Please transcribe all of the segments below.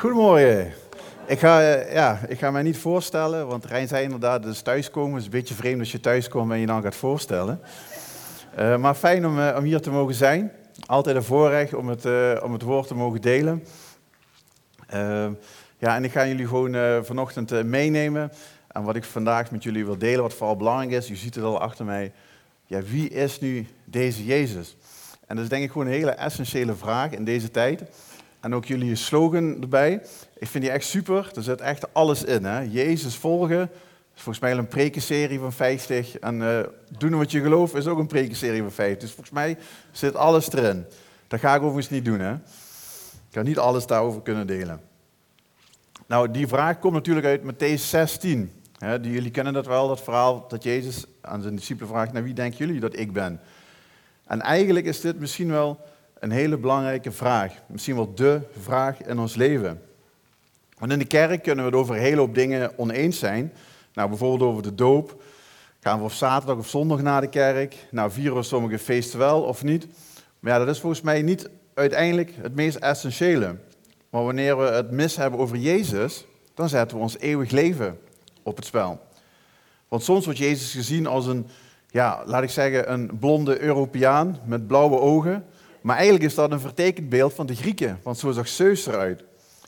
Goedemorgen. Ik ga, eh, ja, ik ga mij niet voorstellen, want Rijn zei inderdaad, dus thuiskomen is een beetje vreemd als je thuiskomt en je dan gaat voorstellen. Uh, maar fijn om, uh, om, hier te mogen zijn. Altijd een voorrecht om het, om het woord te mogen delen. ja, en ik ga jullie gewoon vanochtend meenemen. En wat ik vandaag met jullie wil delen, wat vooral belangrijk is, u ziet het al achter mij. Ja, wie is nu deze Jezus? En dat is denk ik gewoon een hele essentiële vraag in deze tijd. En ook jullie slogan erbij. Ik vind die echt super. Er zit echt alles in. Hè? Jezus volgen. is volgens mij een prekenserie van 50. En uh, doen wat je gelooft is ook een prekenserie van 50. Dus volgens mij zit alles erin. Dat ga ik overigens niet doen. Hè? Ik ga niet alles daarover kunnen delen. Nou, die vraag komt natuurlijk uit Matthäus 16. Hè? Die, jullie kennen dat wel, dat verhaal dat Jezus aan zijn discipelen vraagt: naar wie denken jullie dat ik ben? En eigenlijk is dit misschien wel een hele belangrijke vraag. Misschien wel dé vraag in ons leven. Want in de kerk kunnen we het over een hele hoop dingen oneens zijn. Nou, bijvoorbeeld over de doop. Gaan we op zaterdag of zondag naar de kerk? Nou, vieren we sommige feesten wel of niet? Maar ja, dat is volgens mij niet uiteindelijk het meest essentiële. Maar wanneer we het mis hebben over Jezus, dan zetten we ons eeuwig leven op het spel. Want soms wordt Jezus gezien als een, ja, laat ik zeggen, een blonde Europeaan met blauwe ogen. Maar eigenlijk is dat een vertekend beeld van de Grieken, want zo zag Zeus eruit.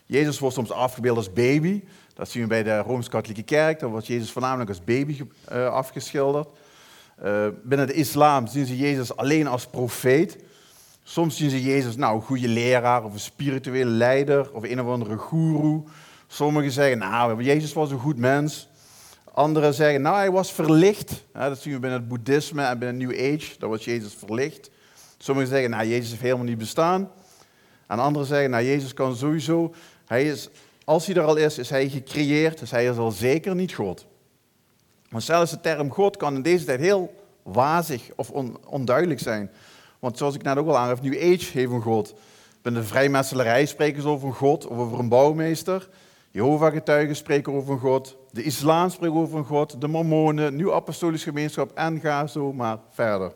Jezus wordt soms afgebeeld als baby. Dat zien we bij de Rooms-Katholieke Kerk. Daar wordt Jezus voornamelijk als baby uh, afgeschilderd. Uh, binnen de islam zien ze Jezus alleen als profeet. Soms zien ze Jezus, nou, een goede leraar of een spirituele leider of een of andere goeroe. Sommigen zeggen, nou, Jezus was een goed mens. Anderen zeggen, nou, hij was verlicht. dat zien we binnen het boeddhisme en binnen New Age. Daar was Jezus verlicht. Sommigen zeggen, nou, Jezus heeft helemaal niet bestaan. En anderen zeggen, nou, Jezus kan sowieso, hij is, als hij er al is, is hij gecreëerd, dus hij is al zeker niet God. Maar zelfs de term God kan in deze tijd heel wazig of onduidelijk zijn. Want zoals ik net ook al aangaf, New Age heeft een God. Binnen de vrijmetselarij spreken ze over een God of over een bouwmeester. Jehovah-getuigen spreken over een God. De islam spreekt over een God. De mormonen, Nieuw Apostolisch Gemeenschap en ga zo maar verder.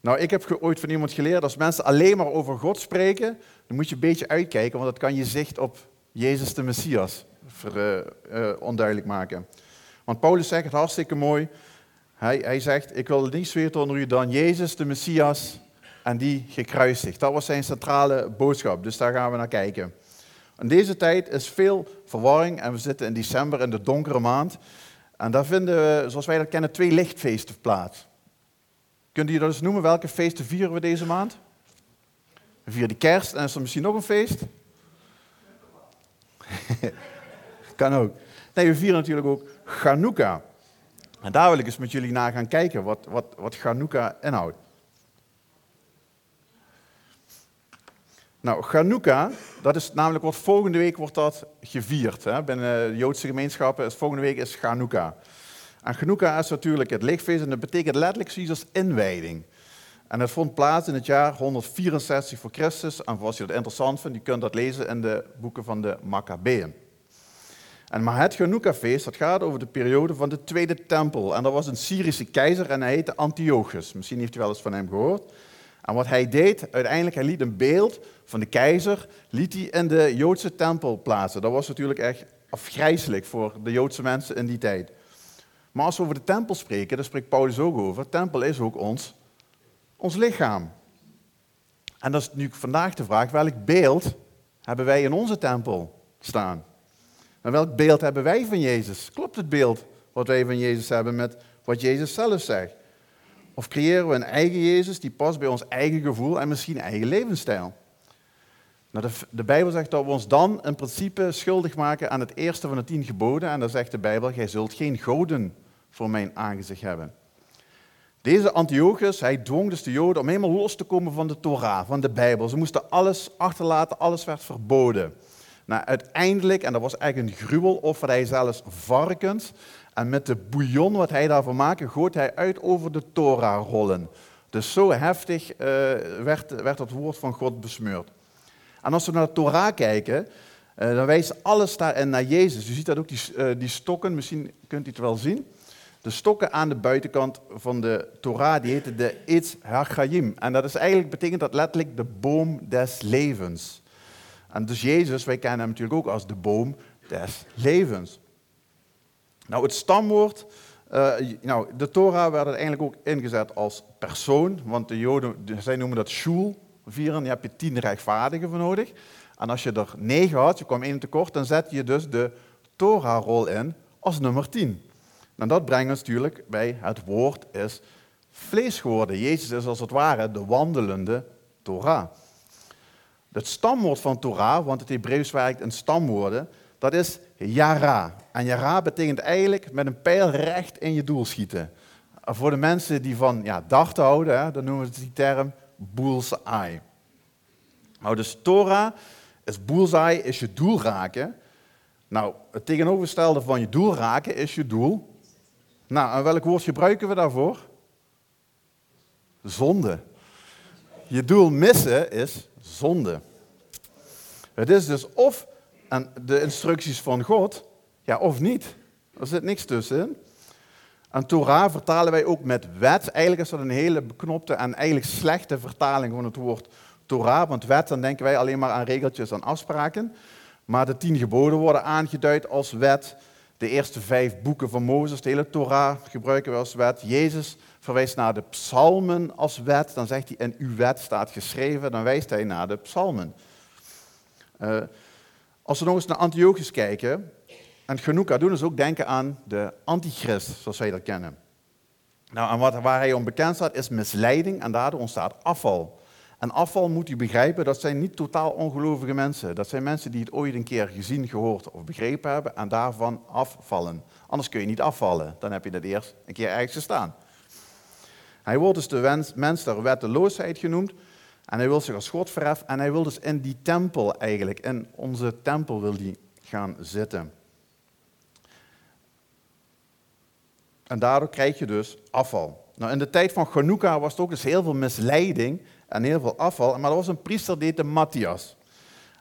Nou, ik heb ooit van iemand geleerd, als mensen alleen maar over God spreken, dan moet je een beetje uitkijken, want dat kan je zicht op Jezus de Messias ver, uh, onduidelijk maken. Want Paulus zegt het hartstikke mooi. Hij, hij zegt, ik wil niets weten onder u dan Jezus de Messias en die gekruisigd. Dat was zijn centrale boodschap, dus daar gaan we naar kijken. In deze tijd is veel verwarring en we zitten in december in de donkere maand. En daar vinden, we, zoals wij dat kennen, twee lichtfeesten plaats. Kunt u dat eens noemen? Welke feesten vieren we deze maand? We vieren de kerst en is er misschien nog een feest? kan ook. Nee, we vieren natuurlijk ook Chanukah. En daar wil ik eens met jullie naar gaan kijken wat, wat, wat inhoudt. Nou, Chanukah, dat is namelijk wat volgende week wordt dat gevierd. Hè? Binnen de Joodse gemeenschappen volgende week is Chanukah. En Hanukkah is natuurlijk het lichtfeest en dat betekent letterlijk als inwijding. En dat vond plaats in het jaar 164 voor Christus. En als je dat interessant vindt, je kunt dat lezen in de boeken van de Maccabeeën. En maar het Hanukkah-feest, dat gaat over de periode van de Tweede Tempel. En dat was een Syrische keizer en hij heette Antiochus. Misschien heeft u wel eens van hem gehoord. En wat hij deed, uiteindelijk, hij liet een beeld van de keizer, liet hij in de Joodse tempel plaatsen. Dat was natuurlijk echt afgrijzelijk voor de Joodse mensen in die tijd. Maar als we over de tempel spreken, daar spreekt Paulus ook over. Tempel is ook ons, ons lichaam. En dat is nu vandaag de vraag, welk beeld hebben wij in onze tempel staan? En welk beeld hebben wij van Jezus? Klopt het beeld wat wij van Jezus hebben met wat Jezus zelf zegt? Of creëren we een eigen Jezus die past bij ons eigen gevoel en misschien eigen levensstijl? Nou, de, de, Bijbel zegt dat we ons dan in principe schuldig maken aan het eerste van de tien geboden. En dan zegt de Bijbel, jij zult geen goden voor mijn aangezicht hebben. Deze Antiochus, hij dwong dus de Joden om helemaal los te komen van de Torah, van de Bijbel. Ze moesten alles achterlaten, alles werd verboden. Nou, uiteindelijk, en dat was eigenlijk een gruwel, offerde hij zelfs varkens. En met de bouillon wat hij daarvan maakte, gooit hij uit over de Torah-rollen. Dus zo heftig uh, werd, werd het woord van God besmeurd. En als we naar de Torah kijken, uh, dan wijst alles daarin naar Jezus. U ziet dat ook, die, uh, die stokken, misschien kunt u het wel zien. De stokken aan de buitenkant van de Torah, die heten de Eitz HaChaim. En dat is eigenlijk, betekent dat letterlijk de boom des levens. En dus Jezus, wij kennen hem natuurlijk ook als de boom des levens. Nou, het stamwoord, uh, nou, de Torah werd uiteindelijk ook ingezet als persoon, want de Joden, zij noemen dat shul vieren, daar heb je tien rechtvaardigen voor nodig. En als je er negen had, je kwam één tekort, dan zet je dus de Torah-rol in als nummer tien. En dat brengt ons natuurlijk bij het woord is vlees geworden. Jezus is als het ware de wandelende Torah. Het stamwoord van Torah, want het Hebreeuws werkt in stamwoorden, dat is Yara. En Yara betekent eigenlijk met een pijl recht in je doel schieten. Voor de mensen die van ja, darten houden, dan noemen we die term bullseye. Nou, dus Torah is bullseye, is je doel raken. Nou, het tegenovergestelde van je doel raken is je doel. Nou, en welk woord gebruiken we daarvoor? Zonde. Je doel missen is zonde. Het is dus of de instructies van God, ja, of niet. Er zit niks tussen. En Torah vertalen wij ook met wet. Eigenlijk is dat een hele beknopte en eigenlijk slechte vertaling van het woord Torah. Want wet, dan denken wij alleen maar aan regeltjes en afspraken. Maar de tien geboden worden aangeduid als wet. De eerste vijf boeken van Mozes, de hele Torah, gebruiken we als wet. Jezus verwijst naar de psalmen als wet. Dan zegt hij, in uw wet staat geschreven. Dan wijst hij naar de psalmen. Uh, als we nog eens naar Antiochus kijken, en Genoeka doen dus ook denken aan de antichrist, zoals wij dat kennen. Nou, en wat, waar hij om bekend staat, is misleiding en daardoor ontstaat afval. En afval moet u begrijpen, dat zijn niet totaal ongelovige mensen. Dat zijn mensen die het ooit een keer gezien, gehoord of begrepen hebben en daarvan afvallen. Anders kun je niet afvallen, dan heb je dat eerst een keer ergens gestaan. Hij wordt dus de mens der wetteloosheid genoemd. En hij wil zich als God verheffen en hij wil dus in die tempel eigenlijk, in onze tempel wil hij gaan zitten. En daardoor krijg je dus afval. Nou, in de tijd van Chanukka was er ook dus heel veel misleiding en heel veel afval. Maar er was een priester die heette Matthias.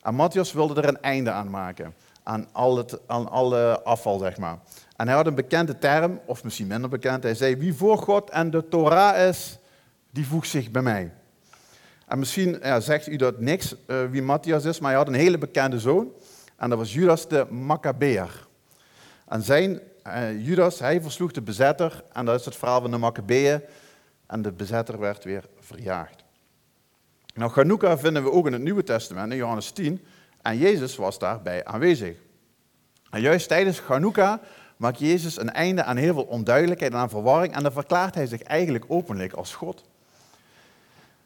En Matthias wilde er een einde aan maken. Aan al, het, aan alle afval, zeg maar. En hij had een bekende term, of misschien minder bekend. Hij zei, wie voor God en de Torah is, die voegt zich bij mij. En misschien ja, zegt u dat niks, uh, wie Matthias is, maar hij had een hele bekende zoon. En dat was Judas de Maccabeer. En zijn, uh, Judas, hij versloeg de bezetter. En dat is het verhaal van de Maccabeeën. En de bezetter werd weer verjaagd. Nou, Chanukka vinden we ook in het Nieuwe Testament, in Johannes 10. En Jezus was daarbij aanwezig. En juist tijdens Chanukka maakt Jezus een einde aan heel veel onduidelijkheid en aan verwarring. En dan verklaart hij zich eigenlijk openlijk als God.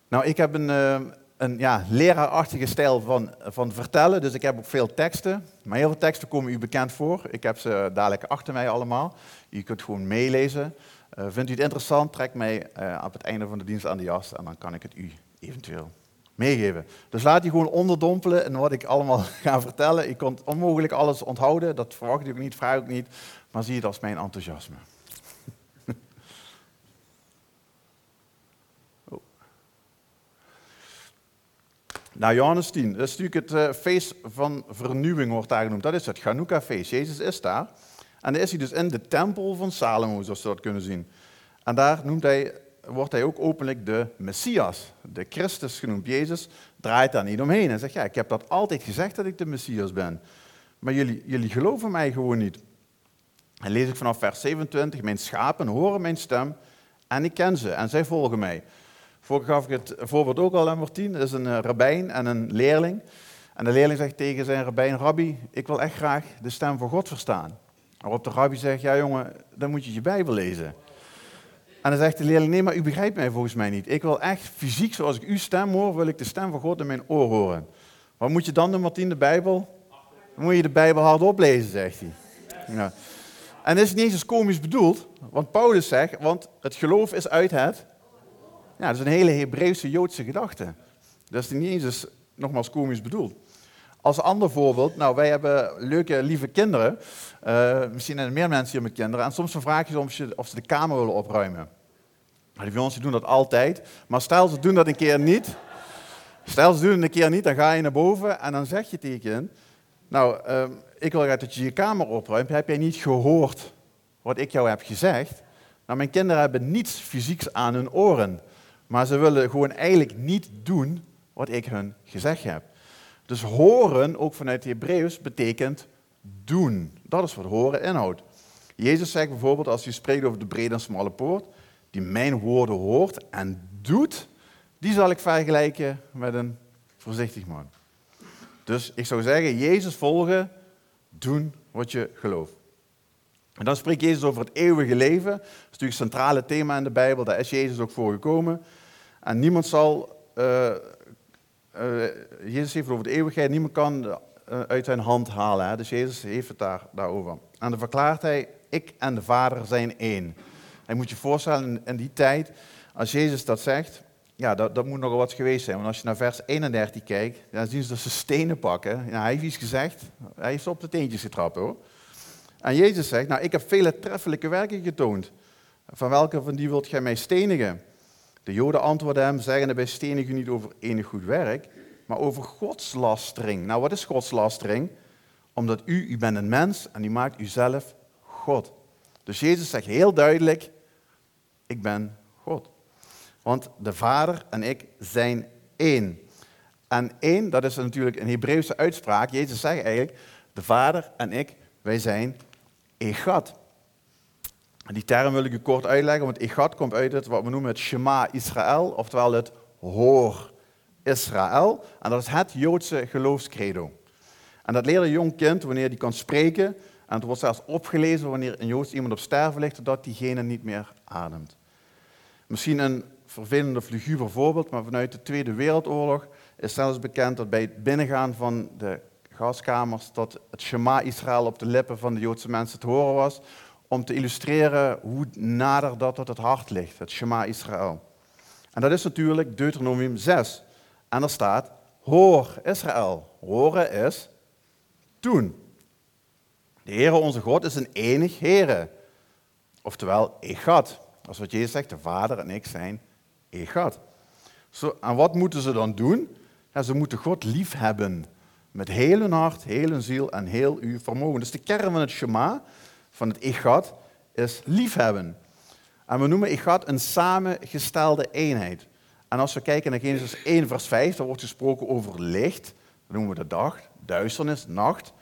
Nou, ik heb een, uh, een ja, leraarachtige stijl van, van vertellen, dus ik heb ook veel teksten. Maar heel veel teksten komen u bekend voor. Ik heb ze dadelijk achter mij allemaal. U kunt gewoon meelezen. Uh, vindt u het interessant, trek mij uh, op het einde van de dienst aan de jas en dan kan ik het u eventueel meegeven. Dus laat je gewoon onderdompelen in wat ik allemaal ga vertellen. Ik kon onmogelijk alles onthouden, dat verwacht ik ook niet, vraag ik niet, maar zie het als mijn enthousiasme. Nou, Johannes 10, dat is natuurlijk het uh, feest van vernieuwing, wordt daar genoemd. Dat is het Chanukka-feest. Jezus is daar. En dan is hij dus in de tempel van Salomo, zoals we dat kunnen zien. En daar noemt hij, wordt hij ook openlijk de Messias, de Christus genoemd. Jezus draait daar niet omheen en zegt, ja, ik heb dat altijd gezegd dat ik de Messias ben. Maar jullie, jullie geloven mij gewoon niet. En lees ik vanaf vers 27, mijn schapen horen mijn stem en ik ken ze en zij volgen mij. Vorige gaf ik het voorbeeld ook al aan Martien. Dat is een uh, rabbijn en een leerling. En de leerling zegt tegen zijn rabbijn, rabbi, ik wil echt graag de stem van God verstaan. Waarop de rabbi zegt, ja jongen, dan moet je je Bijbel lezen. En dan zegt de leerling, nee, maar u begrijpt mij volgens mij niet. Ik wil echt fysiek, zoals ik uw stem hoor, wil ik de stem van God in mijn oor horen. Wat moet je dan doen, Martien, de Bijbel? Dan moet je de Bijbel hardop lezen, zegt hij. En dat is niet eens komisch bedoeld, want Paulus zegt, want het geloof is uit het ja, dat is een hele Hebreeuwse Joodse gedachte. Dat is niet eens nogmaals komisch bedoeld. Als ander voorbeeld, nou wij hebben leuke, lieve kinderen. Uh, misschien zijn er meer mensen hier met kinderen. En soms vraag je ze of ze de kamer willen opruimen. Nou, die jongens doen dat altijd. Maar stel ze doen dat een keer niet. Stel ze doen het een keer niet, dan ga je naar boven en dan zeg je tegen nou, uh, ik wil graag dat je je kamer opruimt. Heb jij niet gehoord wat ik jou heb gezegd? Nou, mijn kinderen hebben niets fysieks aan hun oren. Maar ze willen gewoon eigenlijk niet doen wat ik hun gezegd heb. Dus horen, ook vanuit het Hebreeuws, betekent doen. Dat is wat horen inhoudt. Jezus zegt bijvoorbeeld, als je spreekt over de brede en smalle poort, die mijn woorden hoort en doet, die zal ik vergelijken met een voorzichtig man. Dus ik zou zeggen, Jezus volgen, doen wat je gelooft. En dan spreekt Jezus over het eeuwige leven. Dat is natuurlijk het centrale thema in de Bijbel, daar is Jezus ook voor gekomen. En niemand zal, uh, uh, Jezus heeft het over de eeuwigheid, niemand kan uh, uit zijn hand halen. Hè? Dus Jezus heeft het daar, daarover. En dan verklaart hij, ik en de Vader zijn één. En moet je voorstellen, in die tijd, als Jezus dat zegt, ja, dat, dat moet nogal wat geweest zijn. Want als je naar vers 31 kijkt, dan zien ze dat ze stenen pakken. Ja, hij heeft iets gezegd, hij heeft op de teentjes getrapt hoor. En Jezus zegt, nou ik heb vele treffelijke werken getoond. Van welke van die wilt gij mij stenigen? De Joden antwoorden hem, zeggende, wij stenigen niet over enig goed werk, maar over godslastering. Nou, wat is godslastering? Omdat u, u bent een mens en u maakt uzelf God. Dus Jezus zegt heel duidelijk, ik ben God. Want de Vader en ik zijn één. En één, dat is natuurlijk een Hebreeuwse uitspraak. Jezus zegt eigenlijk, de Vader en ik, wij zijn En die term wil ik u kort uitleggen, want Egat komt uit het wat we noemen het Shema Israël, oftewel het Hoor Israël. En dat is het Joodse geloofscredo. En dat leert een jong kind wanneer die kan spreken. En het wordt zelfs opgelezen wanneer een Joods iemand op sterven ligt, dat diegene niet meer ademt. Misschien een vervelende figuur voorbeeld, maar vanuit de Tweede Wereldoorlog is zelfs bekend dat bij het binnengaan van de gaskamers dat het Shema Israël op de lippen van de Joodse mensen te horen was, om te illustreren hoe nader dat tot het hart ligt, het Shema Israël. En dat is natuurlijk Deuteronomium 6. En er staat, hoor Israël. Horen is doen. De Heere onze God is een enig Heere. Oftewel, Echad. Dat is wat Jezus zegt, de Vader en ik zijn Echad. Zo, en wat moeten ze dan doen? Ze moeten God lief hebben. Met heel hun hart, heel hun ziel en heel uw vermogen. Dus de kern van het Shema, van het Echad, is liefhebben. En we noemen Echad een samengestelde eenheid. En als we kijken naar Genesis 1, vers 5, dan wordt gesproken over licht. Dat noemen we de dag, duisternis, nacht.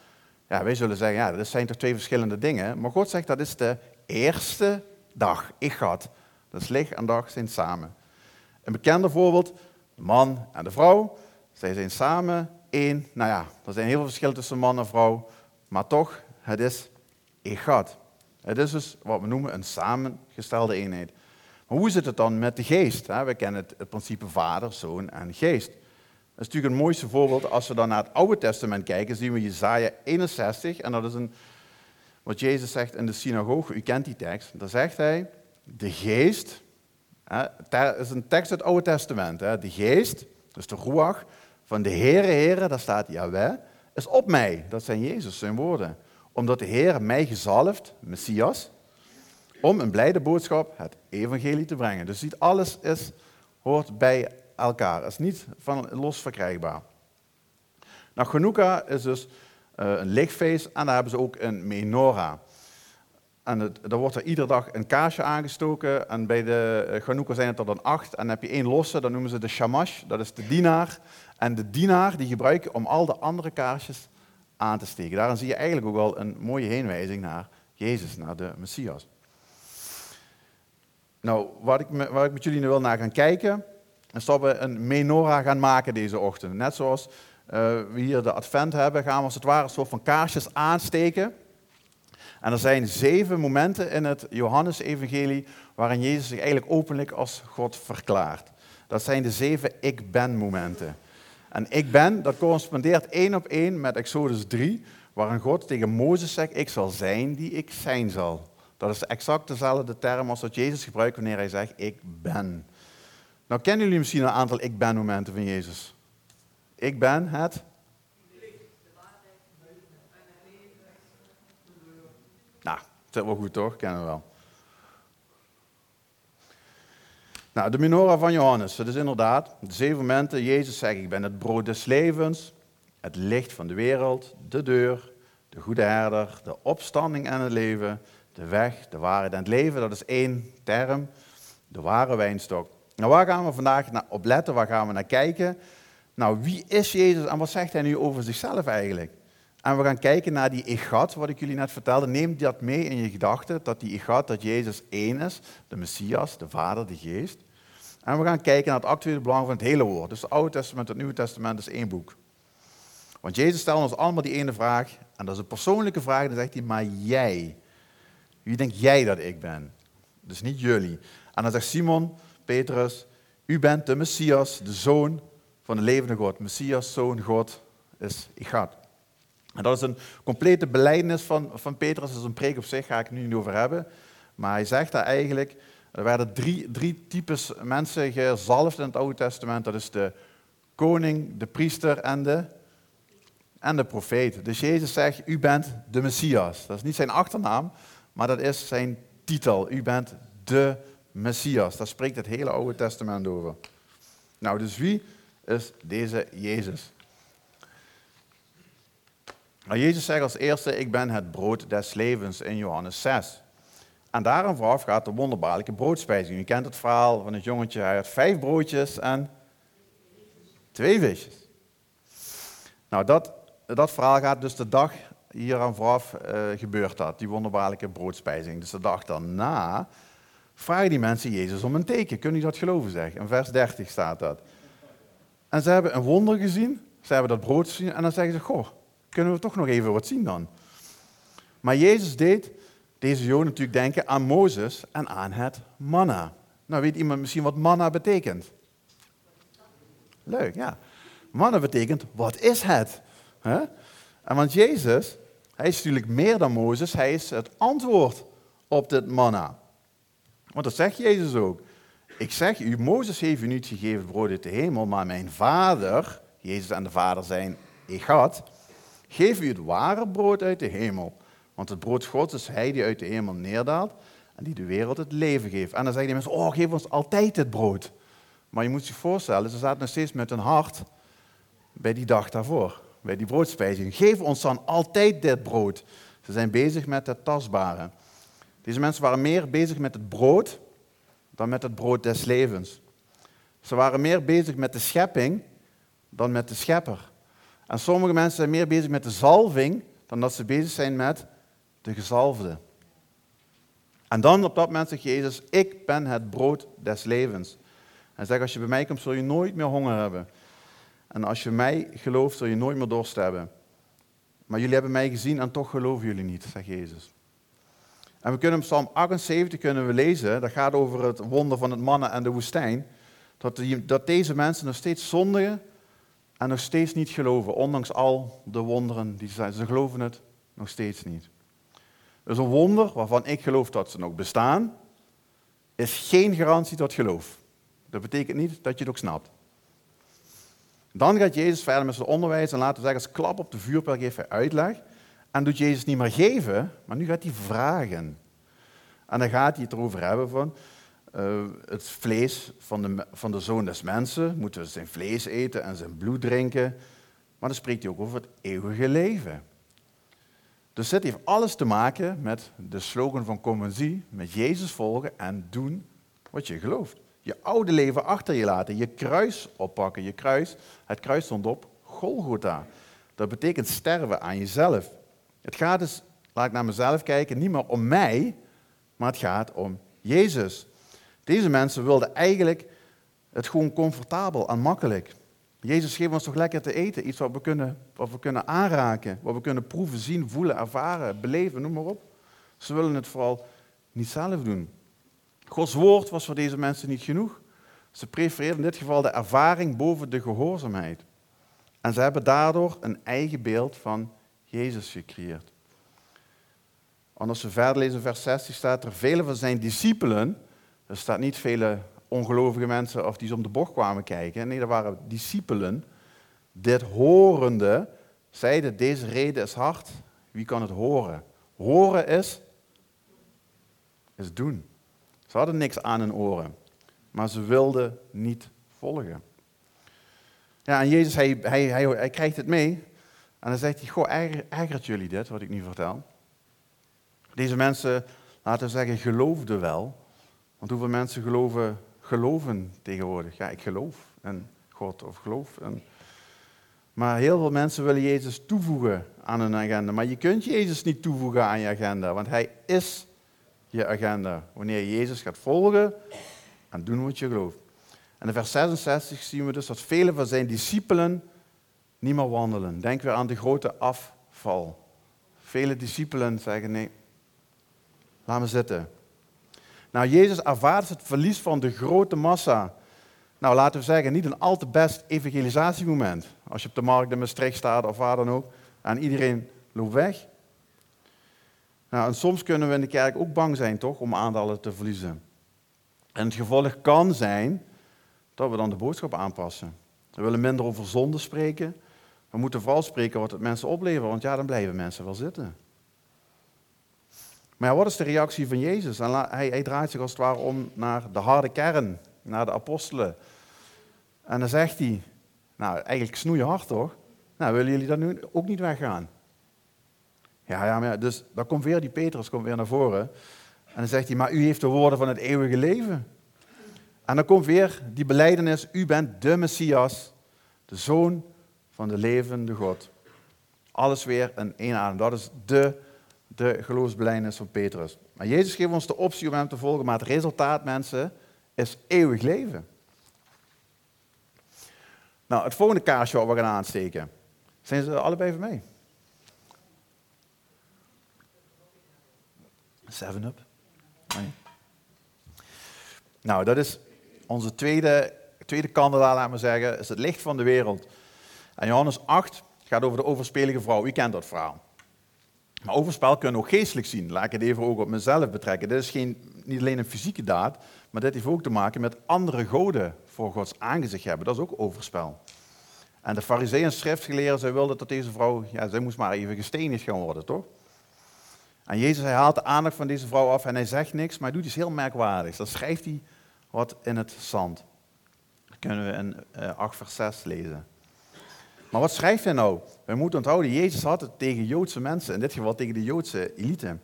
Ja, wij zullen zeggen, ja, dat zijn toch twee verschillende dingen. Maar God zegt, dat is de eerste dag, Echad. Dat is licht en dag zijn samen. Een bekende voorbeeld, de man en de vrouw. Zij zijn samen één. Nou ja, er zijn heel veel verschillen tussen man en vrouw. Maar toch, het is Echad. Het is dus wat we noemen een samengestelde eenheid. Maar hoe zit het dan met de geest? We kennen het, principe vader, zoon en geest. Dat is natuurlijk het mooiste voorbeeld. Als we dan naar het Oude Testament kijken, zien we Jezaja 61. En dat is een, wat Jezus zegt in de synagoge. U kent die tekst. Daar zegt hij, de geest, dat is een tekst uit het Oude Testament. De geest, dus de ruach, van de Heere, Heere, daar staat Jaweh, is op mij. Dat zijn Jezus, zijn woorden. Omdat de Heer mij gezalfd, Messias, om een blijde boodschap, het evangelie te brengen. Dus niet alles is, hoort bij elkaar. Is niet van los verkrijgbaar. Nou, Hanukkah is dus uh, een lichtfeest en daar hebben ze ook een menorah. En het, wordt er iedere dag een kaarsje aangestoken. En bij de uh, Hanukkah zijn het er dan acht. En dan heb je één losse, dat noemen ze de shamash, dat is de dienaar. En de dienaar die gebruik je om al de andere kaarsjes aan te steken. Daarin zie je eigenlijk ook wel een mooie heenwijzing naar Jezus, naar de Messias. Nou, wat ik, waar ik met jullie nu wil naar gaan kijken, is dat we een menorah gaan maken deze ochtend. Net zoals uh, we hier de advent hebben, gaan we als het ware een soort van kaarsjes aansteken. En er zijn zeven momenten in het Johannes-evangelie waarin Jezus zich eigenlijk openlijk als God verklaart. Dat zijn de zeven ik ben momenten. En ik ben, dat correspondeert één op één met Exodus 3, waarin God tegen Mozes zegt, ik zal zijn die ik zijn zal. Dat is exact dezelfde term als wat Jezus gebruikt wanneer hij zegt, ik ben. Nou kennen jullie misschien een aantal ik ben momenten van Jezus. Ik ben het. Nou, dat is wel goed toch? Kennen we wel. Nou, de menorah van Johannes, dat is inderdaad de zeven momenten. Jezus zegt, ik ben het brood des levens, het licht van de wereld, de deur, de goede herder, de opstanding en het leven, de weg, de waarheid en het leven. Dat is één term, de ware wijnstok. Nou, waar gaan we vandaag op letten? Waar gaan we naar kijken? Nou, wie is Jezus en wat zegt hij nu over zichzelf eigenlijk? En we gaan kijken naar die egat, wat ik jullie net vertelde. Neem dat mee in je gedachten, dat die egat, dat Jezus één is, de Messias, de Vader, de Geest. En we gaan kijken naar het actuele belang van het hele woord. Dus het Oude Testament en het Nieuwe Testament is één boek. Want Jezus stelt ons allemaal die ene vraag, en dat is een persoonlijke vraag, dan zegt hij, maar jij, wie denk jij dat ik ben? Dus niet jullie. En dan zegt Simon, Petrus, u bent de Messias, de Zoon van de levende God. Messias, Zoon, God is Igat. Dat is een complete belijdenis van, van Petrus, dat is een preek op zich, ga ik nu niet over hebben. Maar hij zegt daar eigenlijk, er werden drie, drie types mensen gezalfd in het Oude Testament. Dat is de koning, de priester en de, en de profeet. Dus Jezus zegt, u bent de Messias. Dat is niet zijn achternaam, maar dat is zijn titel. U bent de Messias. Daar spreekt het hele Oude Testament over. Nou, dus wie is deze Jezus? Nou, Jezus zegt als eerste, ik ben het brood des levens in Johannes 6. En daarom vooraf gaat de wonderbaarlijke broodspijzing. U kent het verhaal van het jongetje, hij had vijf broodjes en twee visjes. Nou, dat, dat verhaal gaat dus de dag hier aan vooraf uh, gebeurt dat, die wonderbaarlijke broodspijzing. Dus de dag daarna vragen die mensen Jezus om een teken. Kunnen u dat geloven, zeg? In vers 30 staat dat. En ze hebben een wonder gezien, ze hebben dat brood gezien en dan zeggen ze, goh, kunnen we toch nog even wat zien dan? Maar Jezus deed deze Joden natuurlijk denken aan Mozes en aan het manna. Nou, weet iemand misschien wat manna betekent? Leuk, ja. Manna betekent, wat is het? En want Jezus, hij is natuurlijk meer dan Mozes, hij is het antwoord op dit manna. Want dat zegt Jezus ook. Ik zeg u, Mozes heeft u niet gegeven brood uit de hemel, maar mijn vader, Jezus en de vader zijn Egat, geef u het ware brood uit de hemel. Want het brood Gods is hij die uit de hemel neerdaalt en die de wereld het leven geeft. En dan zeggen die mensen, oh geef ons altijd het brood. Maar je moet je voorstellen, ze zaten nog steeds met hun hart bij die dag daarvoor, bij die broodspijzing. Geef ons dan altijd dit brood. Ze zijn bezig met het tastbare. Deze mensen waren meer bezig met het brood dan met het brood des levens. Ze waren meer bezig met de schepping dan met de schepper. En sommige mensen zijn meer bezig met de zalving dan dat ze bezig zijn met de gezalfde. En dan op dat moment zegt Jezus, ik ben het brood des levens. En zegt, als je bij mij komt, zul je nooit meer honger hebben. En als je mij gelooft, zul je nooit meer dorst hebben. Maar jullie hebben mij gezien en toch geloven jullie niet, zegt Jezus. En we kunnen in Psalm 78 kunnen we lezen, dat gaat over het wonder van het mannen en de woestijn, dat, die, dat deze mensen nog steeds zondigen en nog steeds niet geloven, ondanks al de wonderen die ze zijn. Ze geloven het nog steeds niet. Dus een wonder waarvan ik geloof dat ze nog bestaan, is geen garantie tot geloof. Dat betekent niet dat je het ook snapt. Dan gaat Jezus verder met zijn onderwijs en laten we zeggen, als klap op de vuurpijl geeft hij uitleg. En doet Jezus niet meer geven, maar nu gaat hij vragen. En dan gaat hij het erover hebben van uh, het vlees van de, van de zoon des mensen. Moeten we zijn vlees eten en zijn bloed drinken. Maar dan spreekt hij ook over het eeuwige leven. Dus dit heeft alles te maken met de slogan van Conventie, met Jezus volgen en doen wat je gelooft. Je oude leven achter je laten, je kruis oppakken. Je kruis, het kruis stond op Golgotha. Dat betekent sterven aan jezelf. Het gaat dus, laat ik naar mezelf kijken, niet meer om mij, maar het gaat om Jezus. Deze mensen wilden eigenlijk het gewoon comfortabel en makkelijk. Jezus geeft ons toch lekker te eten, iets wat we, kunnen, wat we kunnen aanraken, wat we kunnen proeven, zien, voelen, ervaren, beleven, noem maar op. Ze willen het vooral niet zelf doen. Gods woord was voor deze mensen niet genoeg. Ze prefereerden in dit geval de ervaring boven de gehoorzaamheid. En ze hebben daardoor een eigen beeld van Jezus gecreëerd. En als we verder lezen, vers 16 staat er, vele van zijn discipelen, er staat niet vele ongelovige mensen of die om de bocht kwamen kijken. Nee, dat waren discipelen. Dit horende zeiden, deze reden is hard. Wie kan het horen? Horen is, is doen. Ze hadden niks aan hun oren, maar ze wilden niet volgen. Ja, en Jezus, hij, hij, hij, hij krijgt het mee. En dan zegt hij, goh, ergert jullie dit, wat ik nu vertel? Deze mensen, laten we zeggen, geloofden wel. Want hoeveel mensen geloven geloven tegenwoordig. Ja, ik geloof in God of geloof Maar heel veel mensen willen Jezus toevoegen aan hun agenda. Maar je kunt Jezus niet toevoegen aan je agenda, want Hij is je agenda. Wanneer je Jezus gaat volgen en doen wat je gelooft. En in vers 66 zien we dus dat vele van zijn discipelen niet meer wandelen. Denk weer aan de grote afval. Vele discipelen zeggen nee, laat me zitten. Nou, Jezus ervaart het verlies van de grote massa. Nou, laten we zeggen, niet een al te best evangelisatiemoment. Als je op de markt in Maastricht staat of waar dan ook, en iedereen loopt weg. Nou, en soms kunnen we in de kerk ook bang zijn, toch, om aantallen te verliezen. En het gevolg kan zijn dat we dan de boodschap aanpassen. We willen minder over zonde spreken. We moeten vooral spreken wat het mensen oplevert, want ja, dan blijven mensen wel zitten. Maar ja, wat is de reactie van Jezus? Hij, hij draait zich als het ware om naar de harde kern, naar de apostelen. En dan zegt hij, nou eigenlijk snoeien hard toch? Nou, willen jullie dan nu ook niet weggaan? Ja, ja, maar dus dan komt weer die Petrus komt weer naar voren. En dan zegt hij, maar u heeft de woorden van het eeuwige leven. En dan komt weer die beleidenis, u bent de Messias, de Zoon van de levende God. Alles weer in één adem. Dat is de, de geloofsbelijdenis van Petrus. Maar Jezus geeft ons de optie om hem te volgen, maar het resultaat, mensen, is eeuwig leven. Nou, het volgende kaarsje wat we gaan aansteken. Zijn ze allebei voor mij? Seven up. Nou, dat is onze tweede, tweede kandelaar, laat maar zeggen, is het licht van de wereld. En Johannes 8 gaat over de overspelige vrouw. U kent dat verhaal. Maar overspel kunnen we ook geestelijk zien. Laat ik het even ook op mezelf betrekken. Dit is geen, niet alleen een fysieke daad, maar dit heeft ook te maken met andere goden voor Gods aangezicht hebben. Dat is ook overspel. En de fariseeën en schriftgeleerden, zij wilden dat deze vrouw, ja, zij moest maar even gestenigd gaan worden, toch? En Jezus hij haalt de aandacht van deze vrouw af en hij zegt niks, maar doet iets heel merkwaardigs. Dan schrijft hij wat in het zand. Dat kunnen we in uh, 8 vers 6 lezen. Maar wat schrijft hij nou? We moeten onthouden, Jezus had het tegen Joodse mensen, in dit geval tegen de Joodse elite.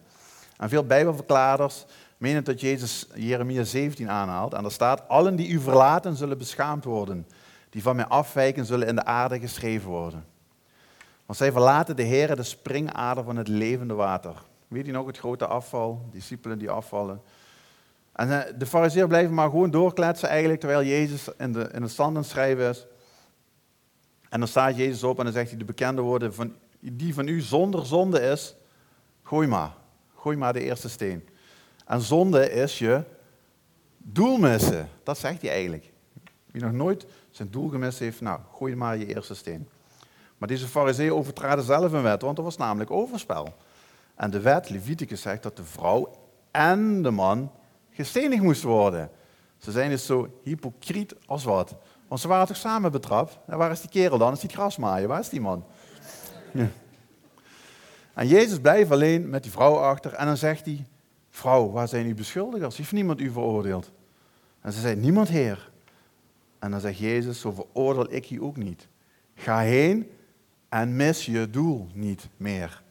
En veel bijbelverklaarders menen dat Jezus Jeremia 17 aanhaalt. En daar staat, allen die u verlaten zullen beschaamd worden. Die van mij afwijken zullen in de aarde geschreven worden. Want zij verlaten de Heer, de springader van het levende water. Weet je nog het grote afval, discipelen die afvallen. En eh, de fariseer blijven maar gewoon doorkletsen eigenlijk, terwijl Jezus in, de, in het stand aan schrijven is. En dan staat Jezus op en dan zegt hij de bekende woorden, van, die van u zonder zonde is, gooi maar. Gooi maar de eerste steen. En zonde is je doel missen. Dat zegt hij eigenlijk. Wie nog nooit zijn doel gemist heeft, nou, gooi maar je eerste steen. Maar deze fariseeën overtraden zelf een wet, want dat was namelijk overspel. En de wet, Leviticus, zegt dat de vrouw en de man gestenigd moesten worden. Ze zijn dus zo hypocriet als wat. Want ze waren toch samen betrapt? Waar is die kerel dan? Is die grasmaaien? Waar is die man? Ja. En Jezus blijft alleen met die vrouw achter en dan zegt hij, vrouw, waar zijn uw beschuldigers? Heeft niemand u veroordeeld? En ze zei, niemand heer. En dan zegt Jezus, zo veroordeel ik je ook niet. Ga heen en mis je doel niet meer.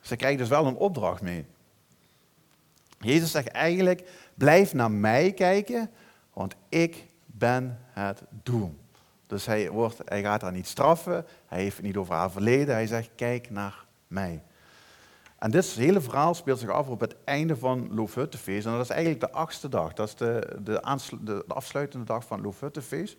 Ze krijgen dus wel een opdracht mee. Jezus zegt eigenlijk, blijf naar mij kijken, want ik ben het doel. Dus hij, wordt, hij gaat haar niet straffen, hij heeft het niet over haar verleden, hij zegt, kijk naar mij. En dit hele verhaal speelt zich af op het einde van Loofhuttenfeest. En dat is eigenlijk de achtste dag. Dat is de, de, de, de afsluitende dag van Loofhuttenfeest.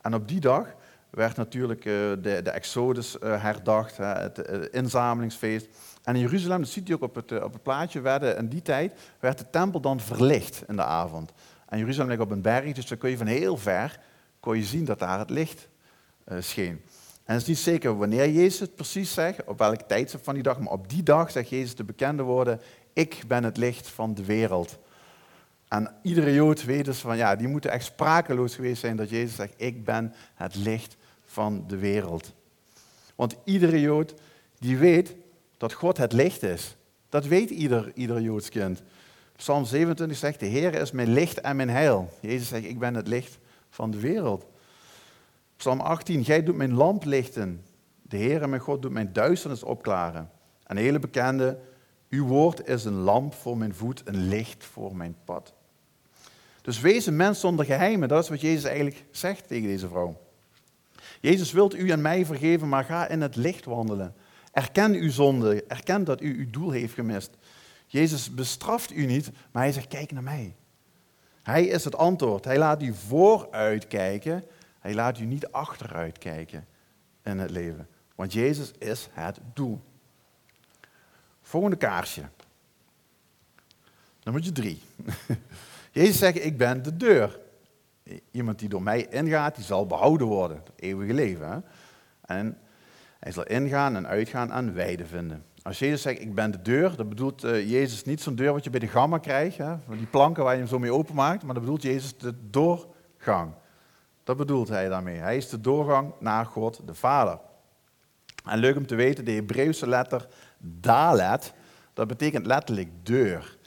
En op die dag werd natuurlijk uh, de, de Exodus uh, herdacht, het, het inzamelingsfeest. En in Jeruzalem, dat ziet u ook op het, eh, op het plaatje, werden in die tijd werd de tempel dan verlicht in de avond. En Jeruzalem ligt op een berg, dus dan kun je van heel ver kon je zien dat daar het licht scheen. En het is niet zeker wanneer Jezus het precies zegt, op welke tijdstip van die dag, maar op die dag zegt Jezus de bekende woorden, ik ben het licht van de wereld. En iedere Jood weet dus van, ja, die moeten echt sprakeloos geweest zijn dat Jezus zegt, ik ben het licht van de wereld. Want iedere Jood die weet dat God het licht is. Dat weet ieder, ieder Joods kind. Psalm 27 zegt, de Heer is mijn licht en mijn heil. Jezus zegt, ik ben het licht van de wereld. Psalm 18, Gij doet mijn lamp lichten. De Heer, mijn God, doet mijn duisternis opklaren. En een hele bekende, uw woord is een lamp voor mijn voet, een licht voor mijn pad. Dus wees een mens zonder geheimen, dat is wat Jezus eigenlijk zegt tegen deze vrouw. Jezus wilt u en mij vergeven, maar ga in het licht wandelen. Erken uw zonde, erken dat u uw doel heeft gemist. Jezus bestraft u niet, maar hij zegt, kijk naar mij. Hij is het antwoord. Hij laat u vooruit kijken. Hij laat u niet achteruit kijken in het leven. Want Jezus is het doel. Volgende kaarsje. Nummer drie. Jezus zegt, ik ben de deur. Iemand die door mij ingaat, die zal behouden worden. Het eeuwige leven. En hij zal ingaan en uitgaan en weide vinden. Als Jezus zegt, ik ben de deur, dan bedoelt uh, Jezus niet zo'n deur wat je bij de gamma krijgt, hè, die planken waar je hem zo mee openmaakt, maar dan bedoelt Jezus de doorgang. Dat bedoelt hij daarmee. Hij is de doorgang naar God de Vader. En leuk om te weten, de Hebreeuwse letter Dalet, dat betekent letterlijk deur.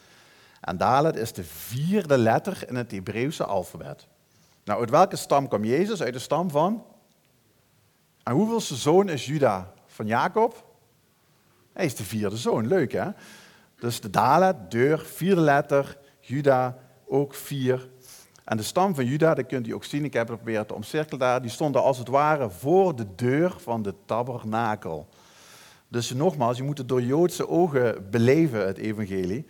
En Dalet is de vierde letter in het Hebreeuwse alfabet. Nou, uit welke stam kwam Jezus? Uit de stam van? En hoeveelste zoon is Juda van Jacob? Hij is de vierde zoon, leuk hè? Dus de Dalet, deur, vierde letter, Juda ook vier. En de stam van Juda, dat kunt u ook zien, ik heb het geprobeerd te omcirkelen daar, die stonden als het ware voor de deur van de tabernakel. Dus nogmaals, je moet het door Joodse ogen beleven, het evangelie.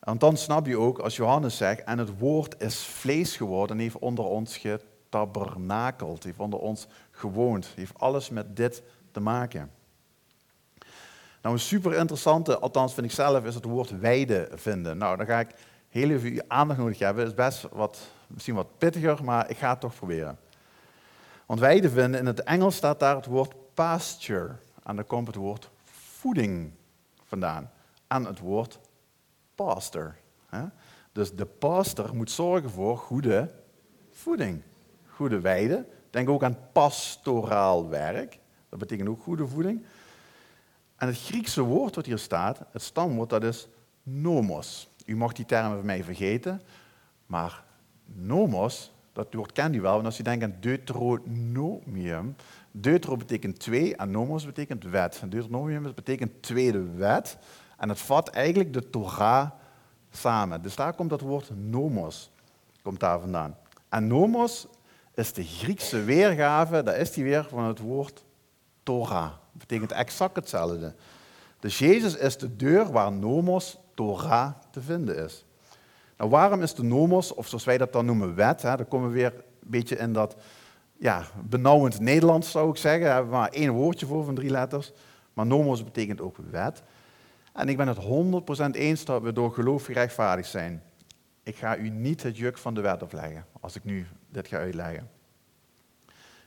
Want dan snap je ook, als Johannes zegt, en het woord is vlees geworden en heeft onder ons getabernakeld, heeft onder ons gewoond, heeft alles met dit te maken. Nou, een super interessante, althans vind ik zelf, is het woord weide vinden. Nou, dan ga ik heel even uw aandacht nodig hebben. Het is best wat, misschien wat pittiger, maar ik ga het toch proberen. Want weide vinden, in het Engels staat daar het woord pasture. En dan komt het woord voeding vandaan. En het woord pastor. Dus de pastor moet zorgen voor goede voeding. Goede weide. Denk ook aan pastoraal werk. Dat betekent ook goede voeding. En het Griekse woord wat hier staat, het stamwoord, dat is nomos. U mag die termen van mij vergeten, maar nomos, dat woord kent u wel, want als u denkt aan deuteronomium, deutero betekent twee en nomos betekent wet. Deuteronomium betekent tweede wet en het vat eigenlijk de Torah samen. Dus daar komt dat woord nomos, komt daar vandaan. En nomos is de Griekse weergave, daar is die weer van het woord Torah. Betekent exact hetzelfde. Dus Jezus is de deur waar nomos, Torah te vinden is. Nou, waarom is de nomos, of zoals wij dat dan noemen, wet? Hè, dan komen we weer een beetje in dat ja, benauwend Nederlands, zou ik zeggen. Daar hebben we maar één woordje voor van drie letters. Maar nomos betekent ook wet. En ik ben het 100% eens dat we door geloof gerechtvaardigd zijn. Ik ga u niet het juk van de wet opleggen, als ik nu dit ga uitleggen.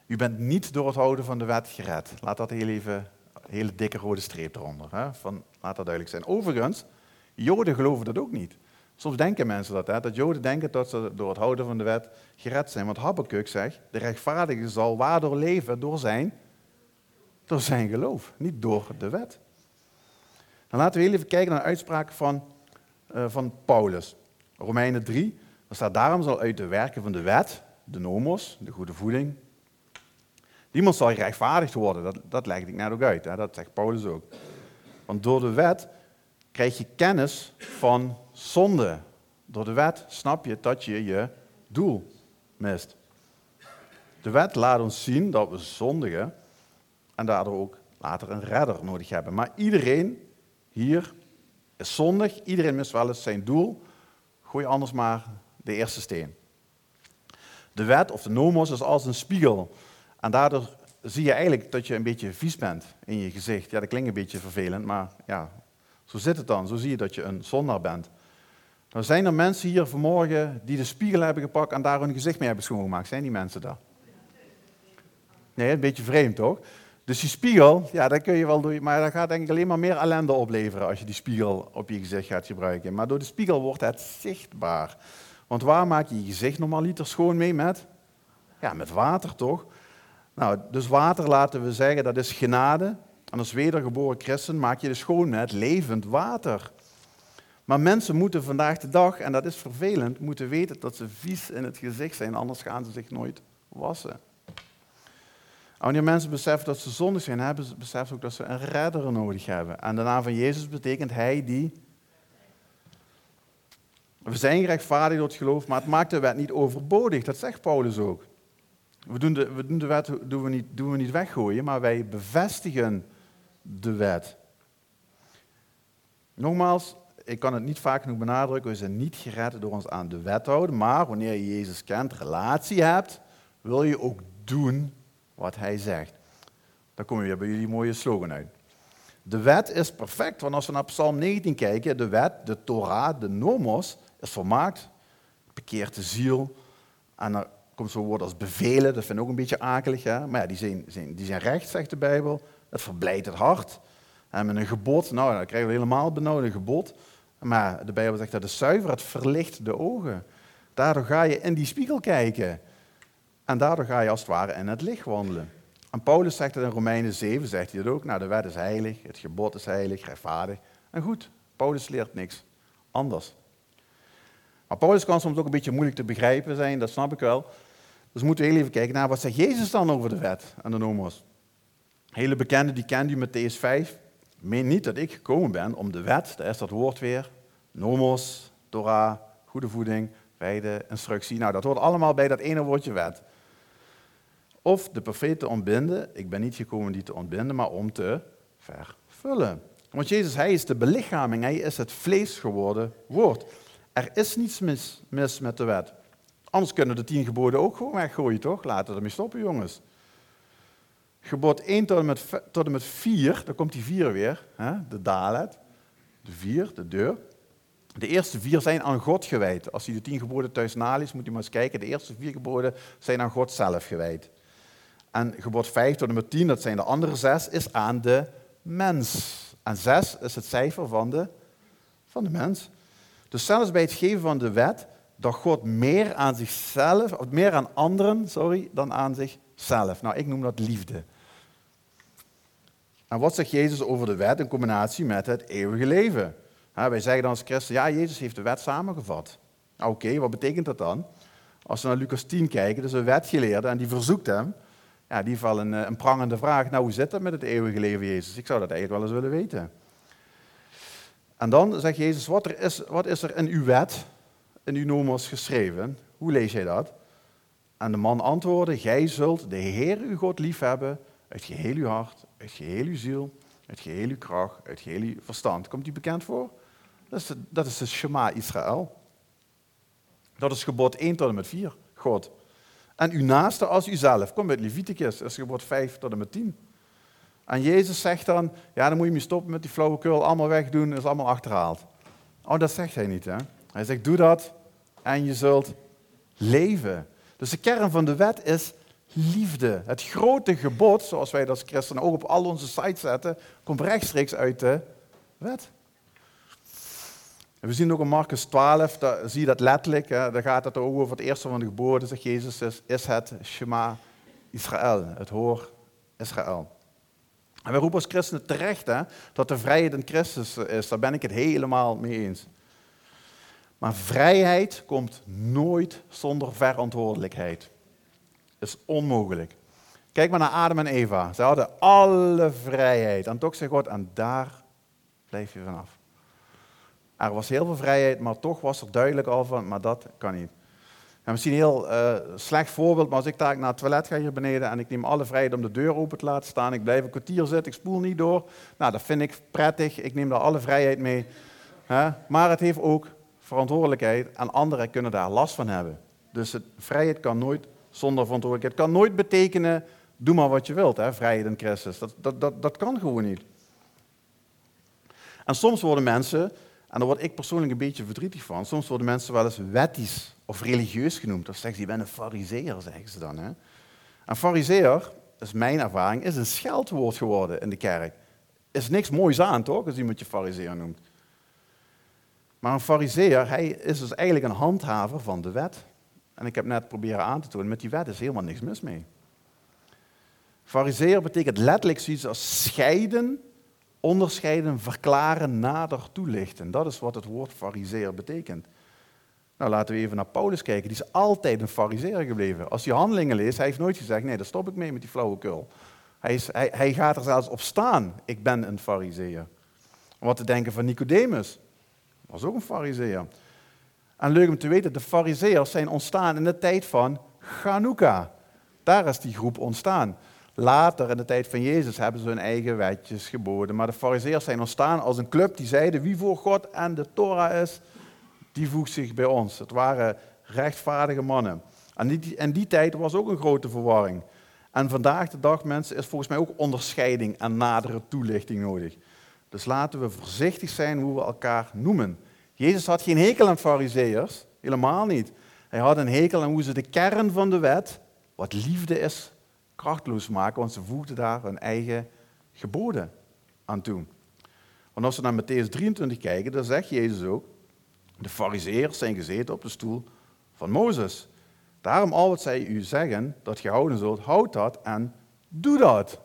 U bent niet door het houden van de wet gered. Laat dat heel even, een hele dikke rode streep eronder. Hè? Van, laat dat duidelijk zijn. Overigens, Joden geloven dat ook niet. Soms denken mensen dat, hè? dat Joden denken dat ze door het houden van de wet gered zijn. Want Habakkuk zegt, de rechtvaardige zal waardoor leven? Door zijn, door zijn geloof, niet door de wet. Dan laten we heel even kijken naar de uitspraak van, uh, van Paulus. Romeinen 3, daar staat daarom zal uit de werken van de wet, de nomos, de goede voeding, Niemand zal gerechtvaardigd worden, dat, dat ik net ook uit. Hè? Dat zegt Paulus ook. Want door de wet krijg je kennis van zonde. Door de wet snap je dat je je doel mist. De wet laat ons zien dat we zondigen en daardoor ook later een redder nodig hebben. Maar iedereen hier is zondig, iedereen mist wel eens zijn doel. Gooi anders maar de eerste steen. De wet of de nomos is als een spiegel. En daardoor zie je eigenlijk dat je een beetje vies bent in je gezicht. Ja, dat klinkt een beetje vervelend, maar ja, zo zit het dan. Zo zie je dat je een zondaar bent. Nou zijn er mensen hier vanmorgen die de spiegel hebben gepakt en daar hun gezicht mee hebben schoongemaakt. Zijn die mensen daar? Nee, een beetje vreemd toch? Dus die spiegel, ja, dat kun je wel doen, maar dat gaat denk ik alleen maar meer ellende opleveren als je die spiegel op je gezicht gaat gebruiken. Maar door de spiegel wordt het zichtbaar. Want waar maak je je gezicht normaliter schoon mee met? Ja, met water toch? Nou, dus water laten we zeggen, dat is genade. En als wedergeboren christen maak je de schoon met levend water. Maar mensen moeten vandaag de dag, en dat is vervelend, moeten weten dat ze vies in het gezicht zijn, anders gaan ze zich nooit wassen. En wanneer mensen beseffen dat ze zondig zijn, hebben ze beseffen ook dat ze een redder nodig hebben. En de naam van Jezus betekent hij die. We zijn gerechtvaardigd door het geloof, maar het maakt de wet niet overbodig. Dat zegt Paulus ook. We doen de, doen wet doen we niet, doen we niet weggooien, maar wij bevestigen de wet. Nogmaals, ik kan het niet vaak genoeg benadrukken, we zijn niet gered door ons aan de wet te houden, maar wanneer je Jezus kent, relatie hebt, wil je ook doen wat hij zegt. Dan kom je weer bij jullie mooie slogan uit. De wet is perfect, want als we naar Psalm 19 kijken, de wet, de Torah, de nomos, is volmaakt, bekeert de ziel. En dan komt zo'n woord als bevelen, dat vind ik ook een beetje akelig, hè? maar ja, die zijn, die zijn recht, zegt de Bijbel. Dat verblijdt het hart. En met een gebod, nou, dan krijgen we helemaal benauwd gebod. Maar de Bijbel zegt dat is zuiver, het verlicht de ogen. Daardoor ga je in die spiegel kijken. En daardoor ga je als het ware in het licht wandelen. En Paulus zegt dat in Romeinen 7, zegt hij dat ook. Nou, de wet is heilig, het gebod is heilig, rechtvaardig. En goed, Paulus leert niks anders. Maar Paulus kan soms ook een beetje moeilijk te begrijpen zijn, dat snap ik wel. Dus moeten we heel even kijken naar wat zegt Jezus dan over de wet en de nomos. Hele bekende, die kent u Matthäus 5. Meen niet dat ik gekomen ben om de wet, daar is dat woord weer, nomos, Torah, goede voeding, wijde, instructie. Nou, dat hoort allemaal bij dat ene woordje wet. Of de profeet te ontbinden. Ik ben niet gekomen die te ontbinden, maar om te vervullen. Want Jezus, hij is de belichaming, hij is het vlees geworden woord. Er is niets mis, mis met de wet. Anders kunnen de tien geboden ook gewoon weggooien, toch? Laten we ermee stoppen, jongens. Gebod 1 tot en met, tot en met 4, daar komt die 4 weer, hè? de dalet, de 4, de deur. De eerste vier zijn aan God gewijd. Als u de tien geboden thuis naleest, moet u maar eens kijken. De eerste vier geboden zijn aan God zelf gewijd. En gebod 5 tot en met 10, dat zijn de andere zes, is aan de mens. En 6 is het cijfer van de, van de mens. Dus zelfs bij het geven van de wet dacht God meer aan zichzelf, of meer aan anderen, sorry, dan aan zichzelf. Nou, ik noem dat liefde. En wat zegt Jezus over de wet in combinatie met het eeuwige leven? wij zeggen dan als christen, ja, Jezus heeft de wet samengevat. Nou, oké, wat betekent dat dan? Als we naar Lucas 10 kijken, is een wetgeleerde en die verzoekt hem. Ja, die valt een, een prangende vraag. Nou, hoe zit dat met het eeuwige leven, Jezus? Ik zou dat eigenlijk wel eens willen weten. En dan zegt Jezus, wat, er is, wat is er in uw wet, in uw nomos geschreven? Hoe lees jij dat? En de man antwoordde, gij zult de Heer uw God liefhebben uit geheel uw hart, uit geheel uw ziel, uit geheel uw kracht, uit geheel uw verstand. Komt die bekend voor? Dat is, de, dat is de Shema Israël. Dat is gebod 1 tot en met 4, God. En uw naaste als uzelf. Kom bij Leviticus, dat is gebod 5 tot en met 10. En Jezus zegt dan, ja, dan moet je me stoppen met die flauwekul, allemaal wegdoen, is allemaal achterhaald. Oh, dat zegt hij niet, hè. Hij zegt, doe dat en je zult leven. Dus de kern van de wet is liefde. Het grote gebod, zoals wij dat als christenen ook op al onze sites zetten, komt rechtstreeks uit de wet. We zien ook in Marcus 12, daar zie je dat letterlijk, hè, daar gaat het over het eerste van de geboden, zegt Jezus, is, is het Shema Israël, het hoor Israël. En wij roepen als christenen terecht hè, dat de vrijheid in Christus is, daar ben ik het helemaal mee eens. Maar vrijheid komt nooit zonder verantwoordelijkheid. is onmogelijk. Kijk maar naar Adam en Eva. Ze hadden alle vrijheid. En toch zei God, en daar blijf je vanaf. Er was heel veel vrijheid, maar toch was er duidelijk al van, maar dat kan niet. En misschien een heel uh, slecht voorbeeld, maar als ik daar naar het toilet ga hier beneden en ik neem alle vrijheid om de deur open te laten staan, ik blijf een kwartier zitten, ik spoel niet door, nou dat vind ik prettig, ik neem daar alle vrijheid mee. Hè? Maar het heeft ook verantwoordelijkheid en anderen kunnen daar last van hebben. Dus het, vrijheid kan nooit zonder verantwoordelijkheid, het kan nooit betekenen, doe maar wat je wilt, hè? vrijheid in Christus. Dat, dat, dat, dat kan gewoon niet. En soms worden mensen en daar word ik persoonlijk een beetje verdrietig van. Soms worden mensen wel eens wettisch of religieus genoemd. Of zeggen ze, je bent een fariseer, zeggen ze dan. Hè? Een fariseer, is mijn ervaring, is een scheldwoord geworden in de kerk. Is niks moois aan, toch, als iemand je fariseer noemt. Maar een fariseer, hij is dus eigenlijk een handhaver van de wet. En ik heb net proberen aan te tonen, met die wet is helemaal niks mis mee. Fariseer betekent letterlijk zoiets als scheiden onderscheiden, verklaren, nader toelichten. Dat is wat het woord fariseer betekent. Nou, laten we even naar Paulus kijken. Die is altijd een fariseer gebleven. Als je handelingen leest, hij heeft nooit gezegd, nee, daar stop ik mee met die flauwekul. Hij, is, hij, hij gaat er zelfs op staan, ik ben een fariseer. Wat te denken van Nicodemus, was ook een fariseer. En leuk om te weten, de fariseers zijn ontstaan in de tijd van Chanukka. Daar is die groep ontstaan. Later, in de tijd van Jezus, hebben ze hun eigen wetjes geboden. Maar de fariseërs zijn ontstaan als een club die zeiden, wie voor God en de Torah is, die voegt zich bij ons. Het waren rechtvaardige mannen. En in die tijd was ook een grote verwarring. En vandaag de dag, mensen, is volgens mij ook onderscheiding en nadere toelichting nodig. Dus laten we voorzichtig zijn hoe we elkaar noemen. Jezus had geen hekel aan fariseërs, helemaal niet. Hij had een hekel aan hoe ze de kern van de wet, wat liefde is, krachtloos maken, want ze voegden daar hun eigen geboden aan toe. Want als we naar Matthäus 23 kijken, dan zegt Jezus ook, de fariseërs zijn gezeten op de stoel van Mozes. Daarom al wat zij u zeggen, dat je houden zult, houd dat en doe dat.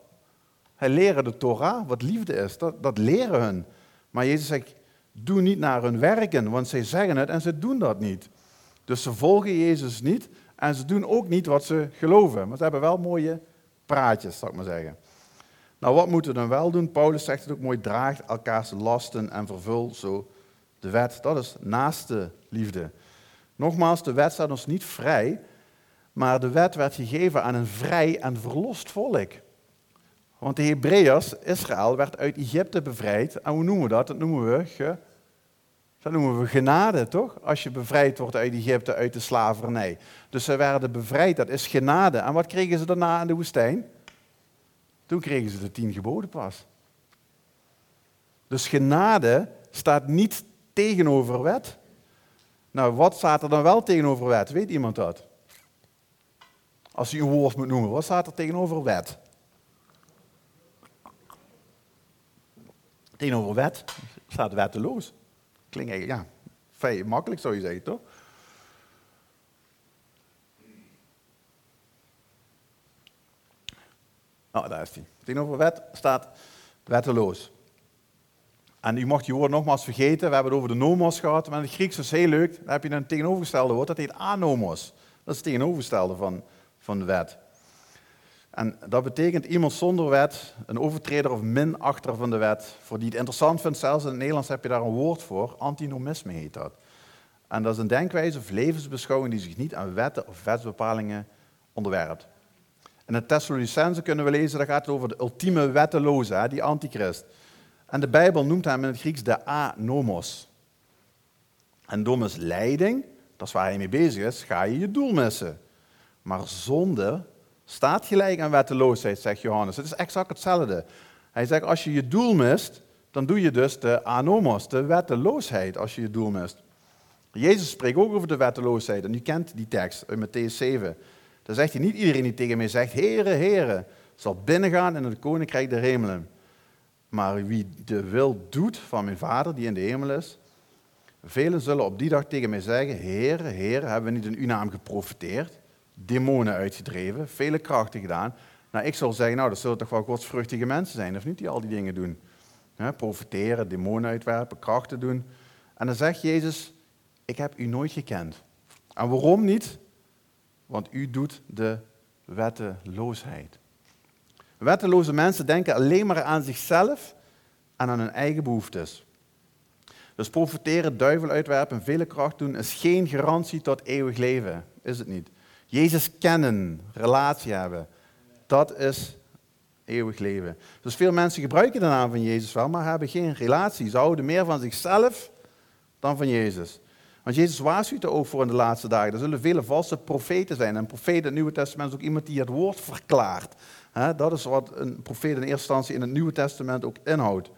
Hij leren de Torah, wat liefde is, dat, dat leren hun. Maar Jezus zegt, doe niet naar hun werken, want zij zeggen het en ze doen dat niet. Dus ze volgen Jezus niet en ze doen ook niet wat ze geloven. Maar ze hebben wel mooie praatjes, zal ik maar zeggen. Nou, wat moeten we dan wel doen? Paulus zegt het ook mooi, draagt elkaars lasten en vervul zo de wet. Dat is naaste liefde. Nogmaals, de wet staat ons niet vrij, maar de wet werd gegeven aan een vrij en verlost volk. Want de Hebreeërs, Israël, werd uit Egypte bevrijd. En hoe noemen we dat? Dat noemen we, dat noemen we genade, toch? Als je bevrijd wordt uit Egypte, uit de slavernij. Dus ze werden bevrijd, dat is genade. En wat kregen ze daarna in de woestijn? Toen kregen ze de tien geboden pas. Dus genade staat niet tegenover wet. Nou, wat staat er dan wel tegenover wet? Weet iemand dat? Als je een woord moet noemen, wat staat er tegenover wet? Tegenover wet staat wetteloos. Klinkt ja, vrij makkelijk zou je zeggen, toch? Nou, daar is hij. Tegenover wet staat wetteloos. En u mocht je woord nogmaals vergeten. We hebben het over de nomos gehad. Maar in het Grieks is heel leuk. Daar heb je een tegenovergestelde woord. Dat heet anomos. Dat is het tegenovergestelde van, van de wet. En dat betekent iemand zonder wet, een overtreder of minachter van de wet, voor die het interessant vindt, zelfs in het Nederlands heb je daar een woord voor, antinomisme heet dat. En dat is een denkwijze of levensbeschouwing die zich niet aan wetten of wetsbepalingen onderwerpt. In het Thessalonicense kunnen we lezen, dat gaat het over de ultieme wetteloze, die antichrist. En de Bijbel noemt hem in het Grieks de anomos. En door misleiding, dat is waar hij mee bezig is, ga je je doel missen. Maar zonde staat gelijk aan wetteloosheid, zegt Johannes. Het is exact hetzelfde. Hij zegt, als je je doel mist, dan doe je dus de anomos, de wetteloosheid, als je je doel mist. Jezus spreekt ook over de wetteloosheid. En u kent die tekst uit Matthäus 7. Dan zegt hij niet iedereen die tegen mij zegt, Heere, Heere, zal binnengaan in het koninkrijk der hemelen. Maar wie de wil doet van mijn Vader die in de hemel is, velen zullen op die dag tegen mij zeggen, Heere, Heere, hebben we niet in uw naam geprofiteerd? Demonen uitgedreven, vele krachten gedaan. Nou, ik zal zeggen, nou, dat zullen toch wel godsvruchtige mensen zijn, of niet, die al die dingen doen. profiteren, demonen uitwerpen, krachten doen. En dan zegt Jezus, ik heb u nooit gekend. En waarom niet? Want u doet de wetteloosheid. Wetteloze mensen denken alleen maar aan zichzelf en aan hun eigen behoeftes. Dus profiteren, duivel uitwerpen, vele kracht doen is geen garantie tot eeuwig leven. Is het niet. Jezus kennen, relatie hebben, dat is eeuwig leven. Dus veel mensen gebruiken de naam van Jezus wel, maar hebben geen relatie. Ze houden meer van zichzelf dan van Jezus. Want Jezus waarschuwt er ook voor in de laatste dagen. Er zullen vele valse profeten zijn. En een profeet in het Nieuwe Testament is ook iemand die het woord verklaart. Dat is wat een profeet in eerste instantie in het Nieuwe Testament ook inhoudt.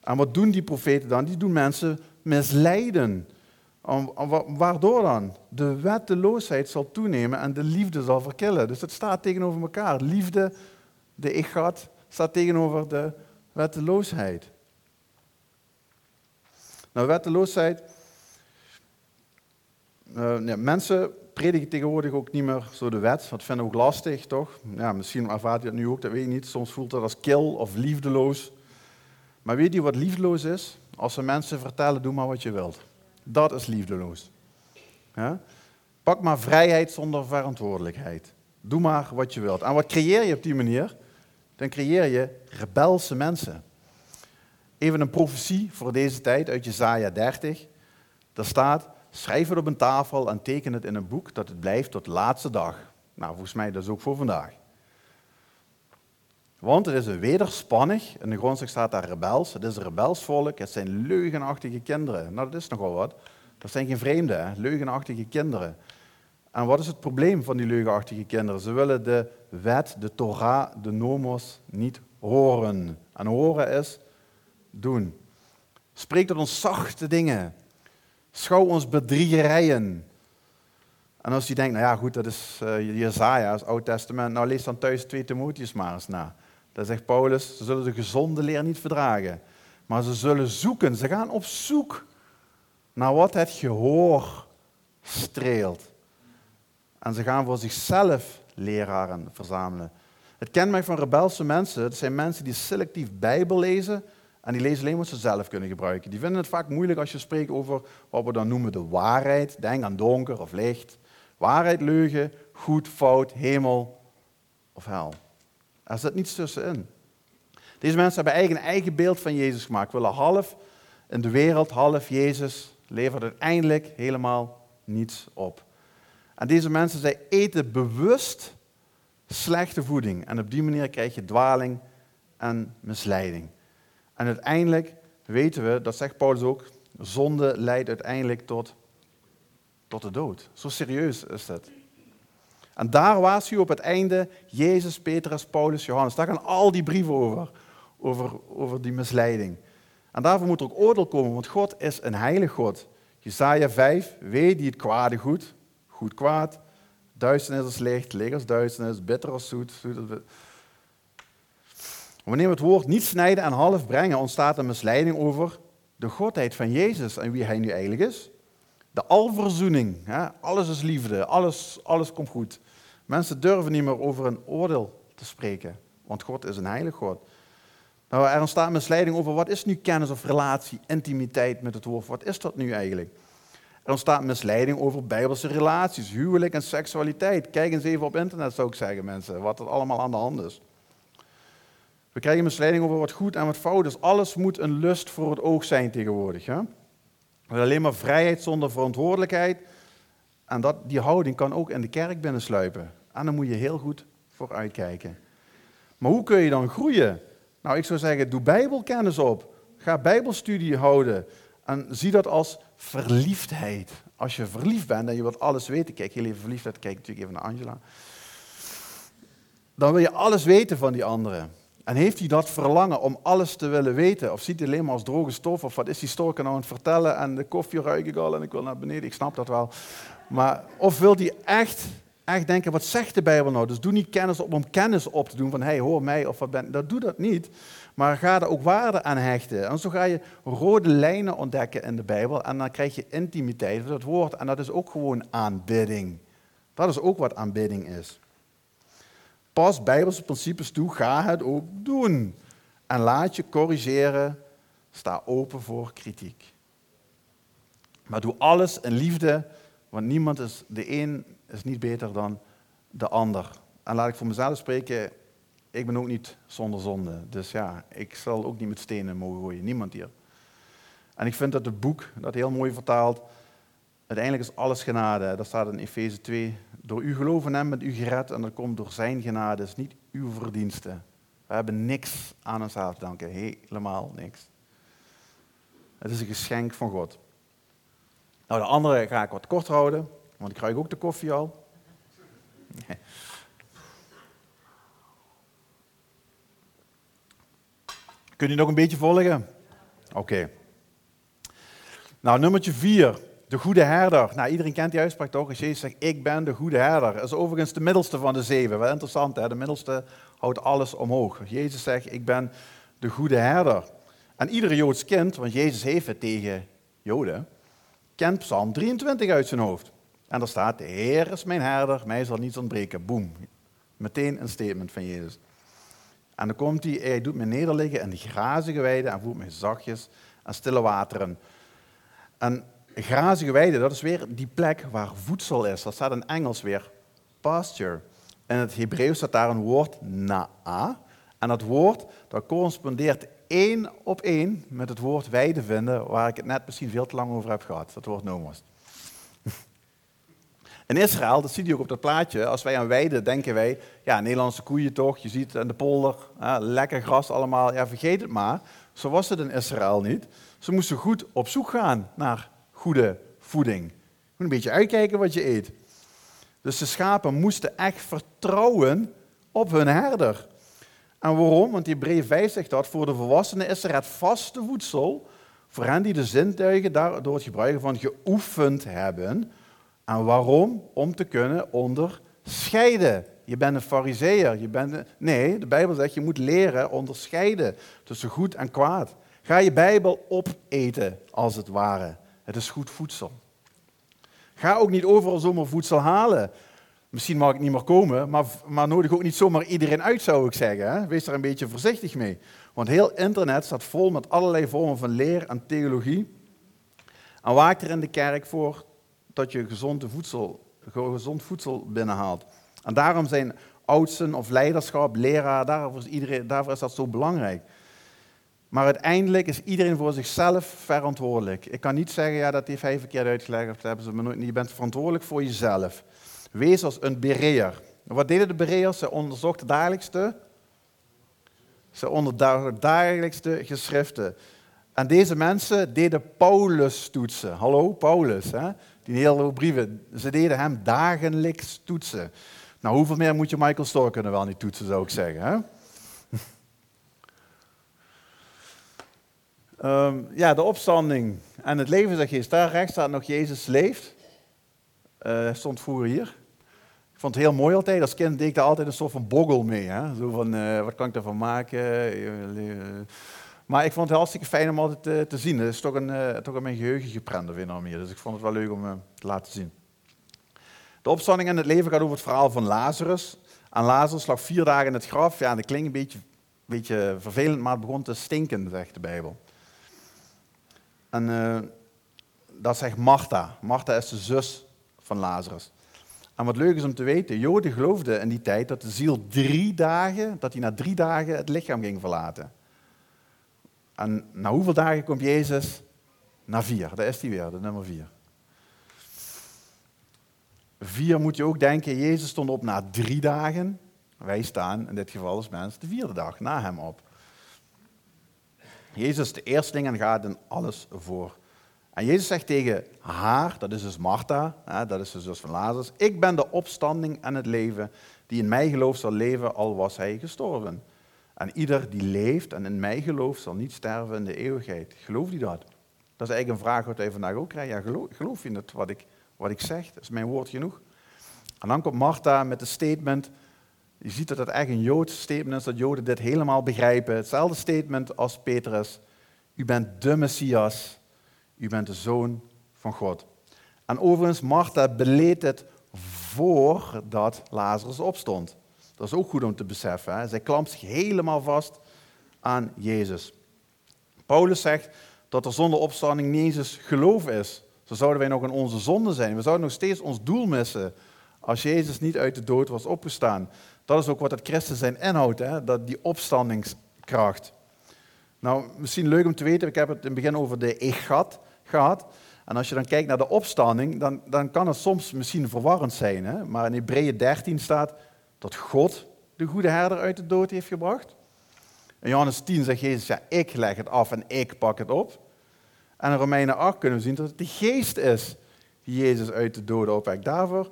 En wat doen die profeten dan? Die doen mensen misleiden. Waardoor dan? De wetteloosheid zal toenemen en de liefde zal verkillen. Dus het staat tegenover elkaar. Liefde, de ichgat, staat tegenover de wetteloosheid. Nou, wetteloosheid. Uh, ja, mensen prediken tegenwoordig ook niet meer zo de wet. Dat vinden we ook lastig, toch? Ja, misschien ervaart u dat nu ook, dat weet ik niet. Soms voelt dat als kil of liefdeloos. Maar weet je wat liefdeloos is? Als ze mensen vertellen, doe maar wat je wilt. Dat is liefdeloos. Ja? Pak maar vrijheid zonder verantwoordelijkheid. Doe maar wat je wilt. En wat creëer je op die manier? Dan creëer je rebelse mensen. Even een profetie voor deze tijd uit Jesaja 30. Daar staat, schrijf het op een tafel en teken het in een boek dat het blijft tot de laatste dag. Nou, volgens mij dat is ook voor vandaag. Want het is een wederspannig, in de grondslag staat daar rebels, het is een rebels volk, het zijn leugenachtige kinderen. Nou, dat is nogal wat. Dat zijn geen vreemden, leugenachtige kinderen. En wat is het probleem van die leugenachtige kinderen? Ze willen de wet, de Torah, de nomos niet horen. En horen is doen. Spreek tot ons zachte dingen. Schouw ons bedriegerijen. En als je denkt, nou ja goed, dat is uh, Jezaja, het Oud Testament. Nou lees dan thuis 2 Timotheus maar eens na. Daar zegt Paulus, ze zullen de gezonde leer niet verdragen. Maar ze zullen zoeken, ze gaan op zoek naar wat het gehoor streelt. En ze gaan voor zichzelf leraren verzamelen. Het kenmerk van rebelse mensen, dat zijn mensen die selectief Bijbel lezen en die lezen alleen wat ze zelf kunnen gebruiken. Die vinden het vaak moeilijk als je spreekt over wat we dan noemen de waarheid. Denk aan donker of licht. Waarheid, leugen, goed, fout, hemel of hel. Er zit niets tussenin. Deze mensen hebben eigen eigen beeld van Jezus gemaakt. Willen half in de wereld, half Jezus, levert uiteindelijk helemaal niets op. En deze mensen, zij eten bewust slechte voeding. En op die manier krijg je dwaling en misleiding. En uiteindelijk weten we, dat zegt Paulus ook, zonde leidt uiteindelijk tot, tot de dood. Zo serieus is het. En daar u op het einde Jezus, Petrus, Paulus, Johannes. Daar gaan al die brieven over, over, over die misleiding. En daarvoor moet er ook oordeel komen, want God is een heilig God. Jesaja 5, weet die het kwade goed, goed kwaad, duisternis als licht, licht als duisternis, bitter als zoet. Wanneer we het woord niet snijden en half brengen, ontstaat een misleiding over de godheid van Jezus en wie hij nu eigenlijk is. De alverzoening, hè? alles is liefde, alles, alles komt goed. Mensen durven niet meer over een oordeel te spreken, want God is een heilig God. Nou, er ontstaat misleiding over wat is nu kennis of relatie, intimiteit met het woord. Wat is dat nu eigenlijk? Er ontstaat misleiding over bijbelse relaties, huwelijk en seksualiteit. Kijk eens even op internet, zou ik zeggen, mensen, wat er allemaal aan de hand is. We krijgen misleiding over wat goed en wat fout is. Alles moet een lust voor het oog zijn tegenwoordig. Hè? Alleen maar vrijheid zonder verantwoordelijkheid. En dat, die houding kan ook in de kerk binnensluipen. En daar moet je heel goed voor uitkijken. Maar hoe kun je dan groeien? Nou, ik zou zeggen, doe bijbelkennis op. Ga bijbelstudie houden. En zie dat als verliefdheid. Als je verliefd bent en je wilt alles weten. Kijk, heel even verliefdheid, kijk natuurlijk even naar Angela. Dan wil je alles weten van die anderen. En heeft hij dat verlangen om alles te willen weten? Of ziet hij alleen maar als droge stof? Of wat is die storken nou aan het vertellen? En de koffie ruik ik al en ik wil naar beneden. Ik snap dat wel. Maar of wil hij echt, echt denken, wat zegt de Bijbel nou? Dus doe niet kennis op om kennis op te doen. Van, hey, hoor mij of wat ben Dat doe dat niet. Maar ga er ook waarde aan hechten. En zo ga je rode lijnen ontdekken in de Bijbel. En dan krijg je intimiteit het woord. En dat is ook gewoon aanbidding. Dat is ook wat aanbidding is. Pas Bijbelse principes toe, ga het ook doen. En laat je corrigeren, sta open voor kritiek. Maar doe alles in liefde, want niemand is, de een is niet beter dan de ander. En laat ik voor mezelf spreken, ik ben ook niet zonder zonde. Dus ja, ik zal ook niet met stenen mogen gooien, niemand hier. En ik vind dat het boek, dat heel mooi vertaalt, uiteindelijk is alles genade. Dat staat in Efeze 2, door uw geloof in hem bent u gered en dat komt door zijn genade, is niet uw verdiensten. We hebben niks aan onszelf te danken, helemaal niks. Het is een geschenk van God. Nou, de andere ga ik wat kort houden, want ik krijg ook de koffie al. Kun je nog een beetje volgen? Oké. Nou, nummertje vier. De goede herder. Nou, iedereen kent die uitspraak toch? Jezus zegt, ik ben de goede herder. Dat is overigens de middelste van de zeven. Wel interessant, hè? De middelste houdt alles omhoog. Jezus zegt, ik ben de goede herder. En iedere Joods kind, want Jezus heeft het tegen Joden, kent Psalm 23 uit zijn hoofd. En daar staat, de Heer is mijn herder, mij zal niets ontbreken. Boom. Meteen een statement van Jezus. En dan komt hij, hij doet me nederliggen in de grazige weiden en voert mij zachtjes aan stille wateren. En grazige weide, dat is weer die plek waar voedsel is. Dat staat in Engels weer pasture. In het Hebreeuws staat daar een woord na'a. En dat woord dat correspondeert één op één met het woord weide vinden, waar ik het net misschien veel te lang over heb gehad. Dat woord nomos. In Israël, dat zie je ook op dat plaatje, als wij aan weiden denken wij, ja, Nederlandse koeien toch, je ziet aan de polder, lekker gras allemaal, ja, vergeet het maar. Zo was het in Israël niet. Ze moesten goed op zoek gaan naar goede voeding. Je moet een beetje uitkijken wat je eet. Dus de schapen moesten echt vertrouwen op hun herder. En waarom? Want Hebreeën 5 zegt dat voor de volwassenen is er het vaste voedsel voor hen die de zintuigen door het gebruiken van geoefend hebben. En waarom? Om te kunnen onderscheiden. Je bent een fariseer. Je bent Nee, de Bijbel zegt je moet leren onderscheiden tussen goed en kwaad. Ga je Bijbel opeten, als het ware. Het is goed voedsel. Ga ook niet overal zomaar voedsel halen. Misschien mag ik niet meer komen, maar, maar nodig ook niet zomaar iedereen uit, zou ik zeggen. Hè? Wees daar een beetje voorzichtig mee. Want heel internet staat vol met allerlei vormen van leer en theologie. En waak er in de kerk voor dat je gezond voedsel, gezond voedsel binnenhaalt. En daarom zijn oudsten of leiderschap, leraar, daarvoor is, iedereen, daarvoor is dat zo belangrijk. Maar uiteindelijk is iedereen voor zichzelf verantwoordelijk. Ik kan niet zeggen, ja, dat heeft hij verkeerd uitgelegd, hebben ze me nooit. Je bent verantwoordelijk voor jezelf. Wees als een bereer. Wat deden de bereers? Ze onderzochten dagelijkste, ze onderzochten dagelijkste geschriften. En deze mensen deden Paulus toetsen. Hallo, Paulus, hè? Die hele brieven. Ze deden hem dagelijks toetsen. Nou, hoeveel meer moet je Michael Storr kunnen wel niet toetsen, zou ik zeggen. Hè? um, ja, de opstanding en het leven, zeg je, daar rechts staat nog Jezus leeft. Uh, stond vroeger hier. Ik vond het heel mooi altijd. Als kind deed ik daar altijd een soort van boggel mee. Hè? Zo van, uh, wat kan ik ervan maken? Maar ik vond het hartstikke fijn om altijd uh, te zien. Het is toch, een, uh, toch in mijn geheugen geprent of een meer. Dus ik vond het wel leuk om te laten zien. De opstanding in het leven gaat over het verhaal van Lazarus. En Lazarus lag vier dagen in het graf. Ja, dat klinkt een beetje, beetje vervelend, maar het begon te stinken, zegt de Bijbel. En dat zegt Martha. Martha is de zus van Lazarus. En wat leuk is om te weten, Joden geloofden in die tijd dat de ziel drie dagen, dat hij na drie dagen het lichaam ging verlaten. En na hoeveel dagen komt Jezus? Na vier, daar is hij weer, de nummer vier. Vier moet je ook denken, Jezus stond op na drie dagen. Wij staan in dit geval als mens de vierde dag na hem op. Jezus is de eersteling en gaat in alles voor. En Jezus zegt tegen haar, dat is dus Martha, dat is de zus van Lazarus, ik ben de opstanding en het leven, die in mij gelooft zal leven, al was hij gestorven. En ieder die leeft en in mij gelooft, zal niet sterven in de eeuwigheid. Geloof je dat? Dat is eigenlijk een vraag wat wij vandaag ook krijgen. Ja, geloof, geloof je het wat ik, wat ik zeg? Dat is mijn woord genoeg. En dan komt Martha met een statement. Je ziet dat het echt een Joods statement is, dat Joden dit helemaal begrijpen. Hetzelfde statement als Petrus. U bent de Messias, u bent de zoon van God. En overigens, Martha beleed het voordat Lazarus opstond. Dat is ook goed om te beseffen. Hè? Zij klampt zich helemaal vast aan Jezus. Paulus zegt dat er zonder opstanding niet eens geloof is. Zo zouden wij nog in onze zonde zijn. We zouden nog steeds ons doel missen als Jezus niet uit de dood was opgestaan. Dat is ook wat het christen zijn inhoudt, hè? Dat die opstandingskracht. Nou, misschien leuk om te weten, ik heb het in het begin over de egat gehad. En als je dan kijkt naar de opstanding, dan, dan kan het soms misschien verwarrend zijn. Hè? Maar in Hebreeën 13 staat dat God de goede herder uit de dood heeft gebracht. In Johannes 10 zegt Jezus, ja, ik leg het af en ik pak het op. En in Romeinen 8 kunnen we zien dat het de geest is die Jezus uit de doden opwekt. Daarvoor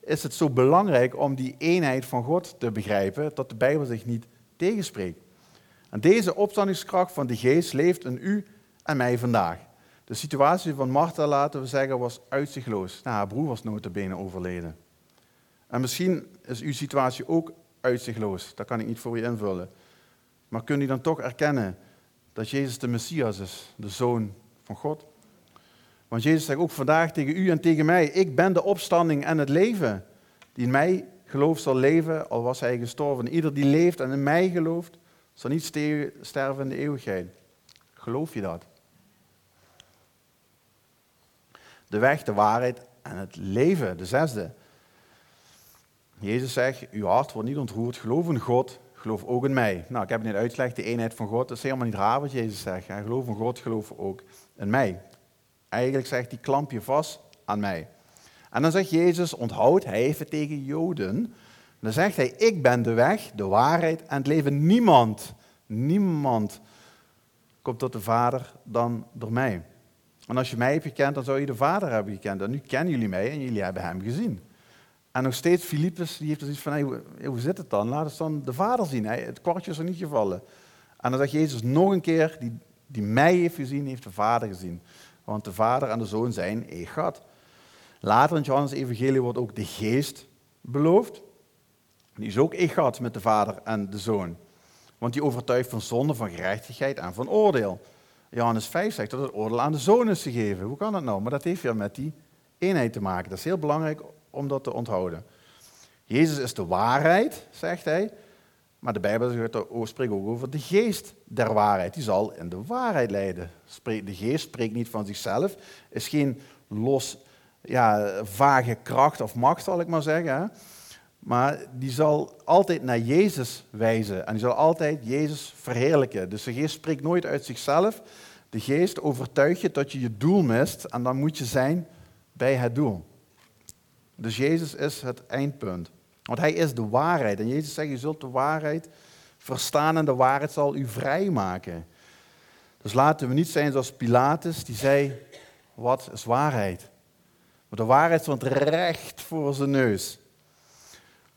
is het zo belangrijk om die eenheid van God te begrijpen, dat de Bijbel zich niet tegenspreekt. En deze opstandingskracht van de geest leeft in u en mij vandaag. De situatie van Martha, laten we zeggen, was uitzichtloos. Nou, haar broer was notabene overleden. En misschien is uw situatie ook uitzichtloos. Dat kan ik niet voor je invullen. Maar kunt u dan toch erkennen dat Jezus de Messias is, de Zoon van God? Want Jezus zegt ook vandaag tegen u en tegen mij, ik ben de opstanding en het leven. Die in mij gelooft zal leven, al was hij gestorven. Ieder die leeft en in mij gelooft, zal niet sterven in de eeuwigheid. Geloof je dat? de weg, de waarheid en het leven. De zesde. Jezus zegt, uw hart wordt niet ontroerd, geloof in God, geloof ook in mij. Nou, ik heb het net uitgelegd, de eenheid van God, dat is helemaal niet raar wat Jezus zegt. Geloof in God, geloof ook in mij. Eigenlijk zegt hij, klamp je vast aan mij. En dan zegt Jezus, onthoud, hij heeft het tegen Joden. dan zegt hij, ik ben de weg, de waarheid en het leven. Niemand, niemand komt tot de Vader dan door mij. En als je mij hebt gekend, dan zou je de Vader hebben gekend. En nu kennen jullie mij en jullie hebben hem gezien. En nog steeds, Filippus, die heeft er iets van, hoe, zit het dan? Laat eens dan de Vader zien. het kwartje is er niet gevallen. En dan zegt Jezus nog een keer, die, die mij heeft gezien, heeft de Vader gezien. Want de Vader en de Zoon zijn God. Later in Johannes Evangelie wordt ook de Geest beloofd. Die is ook God met de Vader en de Zoon. Want die overtuigt van zonde, van gerechtigheid en van oordeel. Johannes 5 zegt dat het oordeel aan de Zoon is gegeven. Hoe kan dat nou? Maar dat heeft weer met die eenheid te maken. Dat is heel belangrijk om dat te onthouden. Jezus is de waarheid, zegt hij. Maar de Bijbel spreekt ook over de geest der waarheid. Die zal in de waarheid leiden. De geest spreekt niet van zichzelf, is geen los, ja, vage kracht of macht, zal ik maar zeggen. Maar die zal altijd naar Jezus wijzen en die zal altijd Jezus verheerlijken. Dus de geest spreekt nooit uit zichzelf. De geest overtuigt je dat je je doel mist en dan moet je zijn bij het doel. Dus Jezus is het eindpunt. Want hij is de waarheid. En Jezus zegt, je zult de waarheid verstaan en de waarheid zal u vrijmaken. Dus laten we niet zijn zoals Pilatus, die zei, wat is waarheid? Maar de waarheid stond recht voor zijn neus.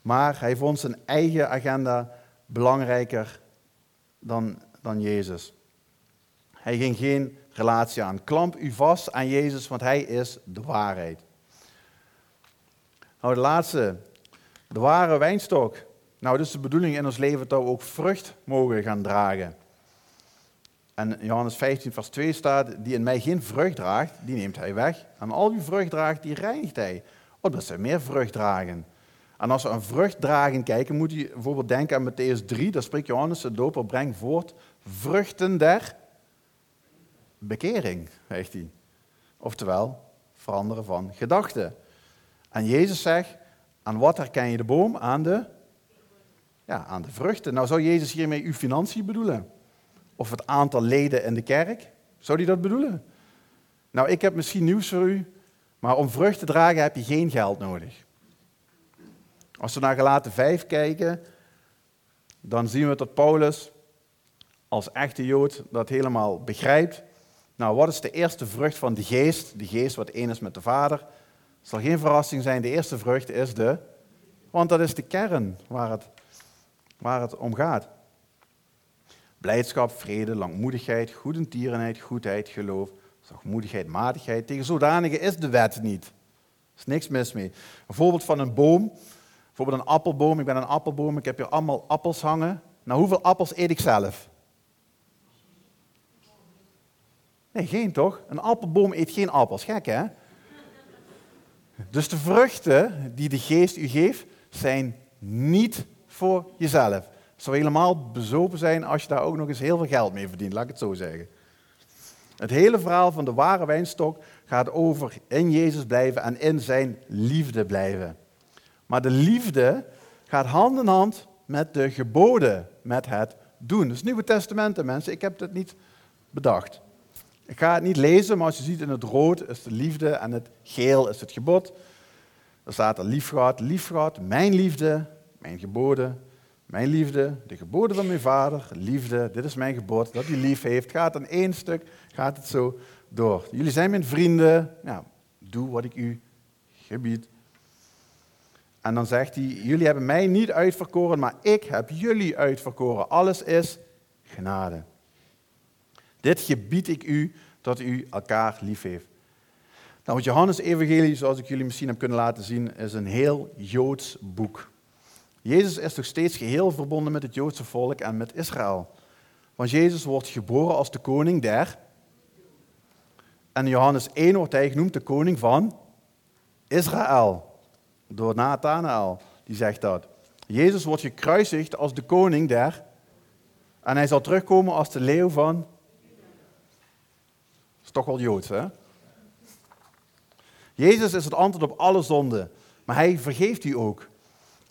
Maar hij vond zijn eigen agenda belangrijker dan, dan Jezus. Hij ging geen relatie aan. Klamp u vast aan Jezus, want hij is de waarheid. Nou, de laatste. De ware wijnstok. Nou, het is de bedoeling in ons leven dat we ook vrucht mogen gaan dragen. En Johannes 15, vers 2 staat, die in mij geen vrucht draagt, die neemt hij weg. En al wie vrucht draagt, die reinigt hij. Opdat ze meer vrucht dragen. En als we aan vrucht dragen kijken, moet je bijvoorbeeld denken aan Matthäus 3. Daar spreekt Johannes de doper, breng voort vruchten der bekering, zegt hij. Oftewel, veranderen van gedachten. En Jezus zegt, aan wat herken je de boom? Aan de, ja, aan de vruchten. Nou, zou Jezus hiermee uw financiën bedoelen? Of het aantal leden in de kerk? Zou hij dat bedoelen? Nou, ik heb misschien nieuws voor u, maar om vrucht te dragen heb je geen geld nodig. Als we naar gelaten 5 kijken, dan zien we dat Paulus als echte Jood dat helemaal begrijpt. Nou, wat is de eerste vrucht van de geest? De geest wat één is met de Vader. Het zal geen verrassing zijn, de eerste vrucht is de, want dat is de kern waar het, waar het om gaat. Blijdschap, vrede, langmoedigheid, goedentierenheid, goedheid, geloof, zachtmoedigheid, matigheid. Tegen zodanige is de wet niet. Er is niks mis mee. Een voorbeeld van een boom Bijvoorbeeld een appelboom. Ik ben een appelboom. Ik heb hier allemaal appels hangen. Nou, hoeveel appels eet ik zelf? Nee, geen toch? Een appelboom eet geen appels. Gek, hè? Dus de vruchten die de geest u geeft, zijn niet voor jezelf. Het zou helemaal bezopen zijn als je daar ook nog eens heel veel geld mee verdient, laat ik het zo zeggen. Het hele verhaal van de ware wijnstok gaat over in Jezus blijven en in zijn liefde blijven. Maar de liefde gaat hand in hand met de geboden, met het doen. Dus Nieuwe Testamenten, mensen, ik heb het niet bedacht. Ik ga het niet lezen, maar als je ziet in het rood is de liefde en het geel is het gebod. Er staat er lief gehad, mijn liefde, mijn geboden, mijn liefde, de geboden van mijn vader, liefde, dit is mijn gebod, dat hij lief heeft. Gaat in één stuk, gaat het zo door. Jullie zijn mijn vrienden, doe wat ik u gebied. En dan zegt hij, jullie hebben mij niet uitverkoren, maar ik heb jullie uitverkoren. Alles is genade. Dit gebied ik u, dat u elkaar lief heeft. Nou, het Johannes Evangelie, zoals ik jullie misschien heb kunnen laten zien, is een heel Joods boek. Jezus is nog steeds geheel verbonden met het Joodse volk en met Israël. Want Jezus wordt geboren als de koning der. En Johannes 1 wordt hij genoemd de koning van Israël door Nathanael, die zegt dat. Jezus wordt gekruisigd als de koning der. En hij zal terugkomen als de leeuw van. Toch wel Joods, hè? Jezus is het antwoord op alle zonden, maar hij vergeeft u ook.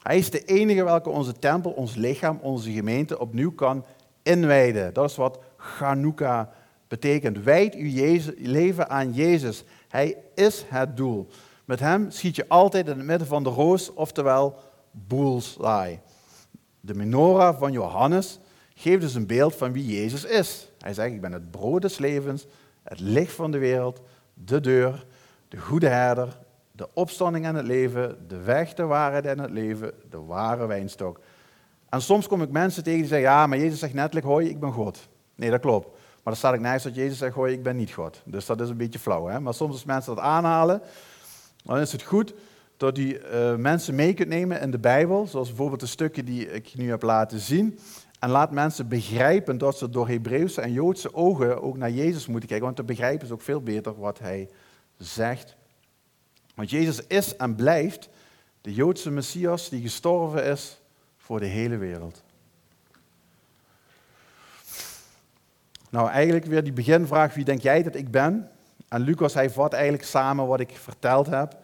Hij is de enige welke onze tempel, ons lichaam, onze gemeente opnieuw kan inwijden. Dat is wat Chanukka betekent. Wijd uw leven aan Jezus. Hij is het doel. Met hem schiet je altijd in het midden van de roos, oftewel bullseye. De menorah van Johannes geeft dus een beeld van wie Jezus is. Hij zegt, ik ben het brood des levens, het licht van de wereld, de deur, de goede herder, de opstanding en het leven, de weg, de waarheid en het leven, de ware wijnstok. En soms kom ik mensen tegen die zeggen, ja, maar Jezus zegt netelijk, hoi, ik ben God. Nee, dat klopt. Maar dan staat ik nergens dat Jezus zegt, hoi, ik ben niet God. Dus dat is een beetje flauw. Hè? Maar soms als mensen dat aanhalen, dan is het goed dat die uh, mensen mee kunt nemen in de Bijbel, zoals bijvoorbeeld de stukken die ik nu heb laten zien. En laat mensen begrijpen dat ze door Hebreeuwse en Joodse ogen ook naar Jezus moeten kijken, want dan begrijpen ze ook veel beter wat hij zegt. Want Jezus is en blijft de Joodse Messias die gestorven is voor de hele wereld. Nou, eigenlijk weer die beginvraag, wie denk jij dat ik ben? En Lucas, hij vat eigenlijk samen wat ik verteld heb.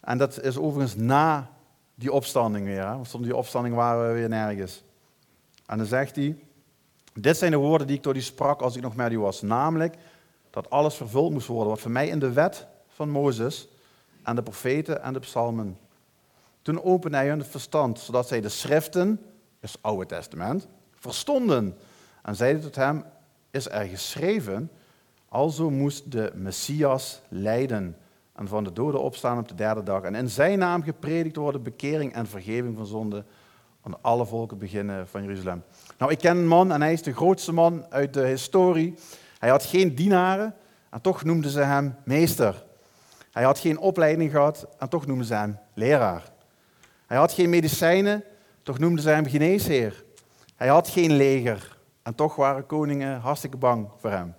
En dat is overigens na die opstanding weer. Hè? Want die opstanding waren we weer nergens. En dan zegt hij, dit zijn de woorden die ik tot u sprak als ik nog met u was. Namelijk dat alles vervuld moest worden wat voor mij in de wet van Mozes en de profeten en de psalmen. Toen opende hij hun verstand, zodat zij de schriften, het Oude Testament, verstonden. En zeiden tot hem, is er geschreven, alzo moest de Messias lijden en van de doden opstaan op de derde dag. En in zijn naam gepredikt worden bekering en vergeving van zonde aan alle volken beginnen van Jeruzalem. Nou, ik ken een man en hij is de grootste man uit de historie. Hij had geen dienaren en toch noemden ze hem meester. Hij had geen opleiding gehad en toch noemden ze hem leraar. Hij had geen medicijnen, toch noemden ze hem geneesheer. Hij had geen leger en toch waren koningen hartstikke bang voor hem.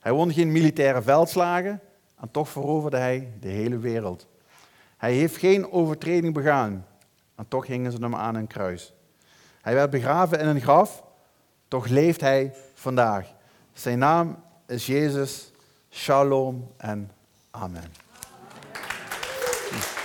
Hij won geen militaire veldslagen en toch veroverde hij de hele wereld. Hij heeft geen overtreding begaan en toch hingen ze hem aan een kruis. Hij werd begraven in een graf, toch leeft hij vandaag. Zijn naam is Jezus. Shalom en amen. amen.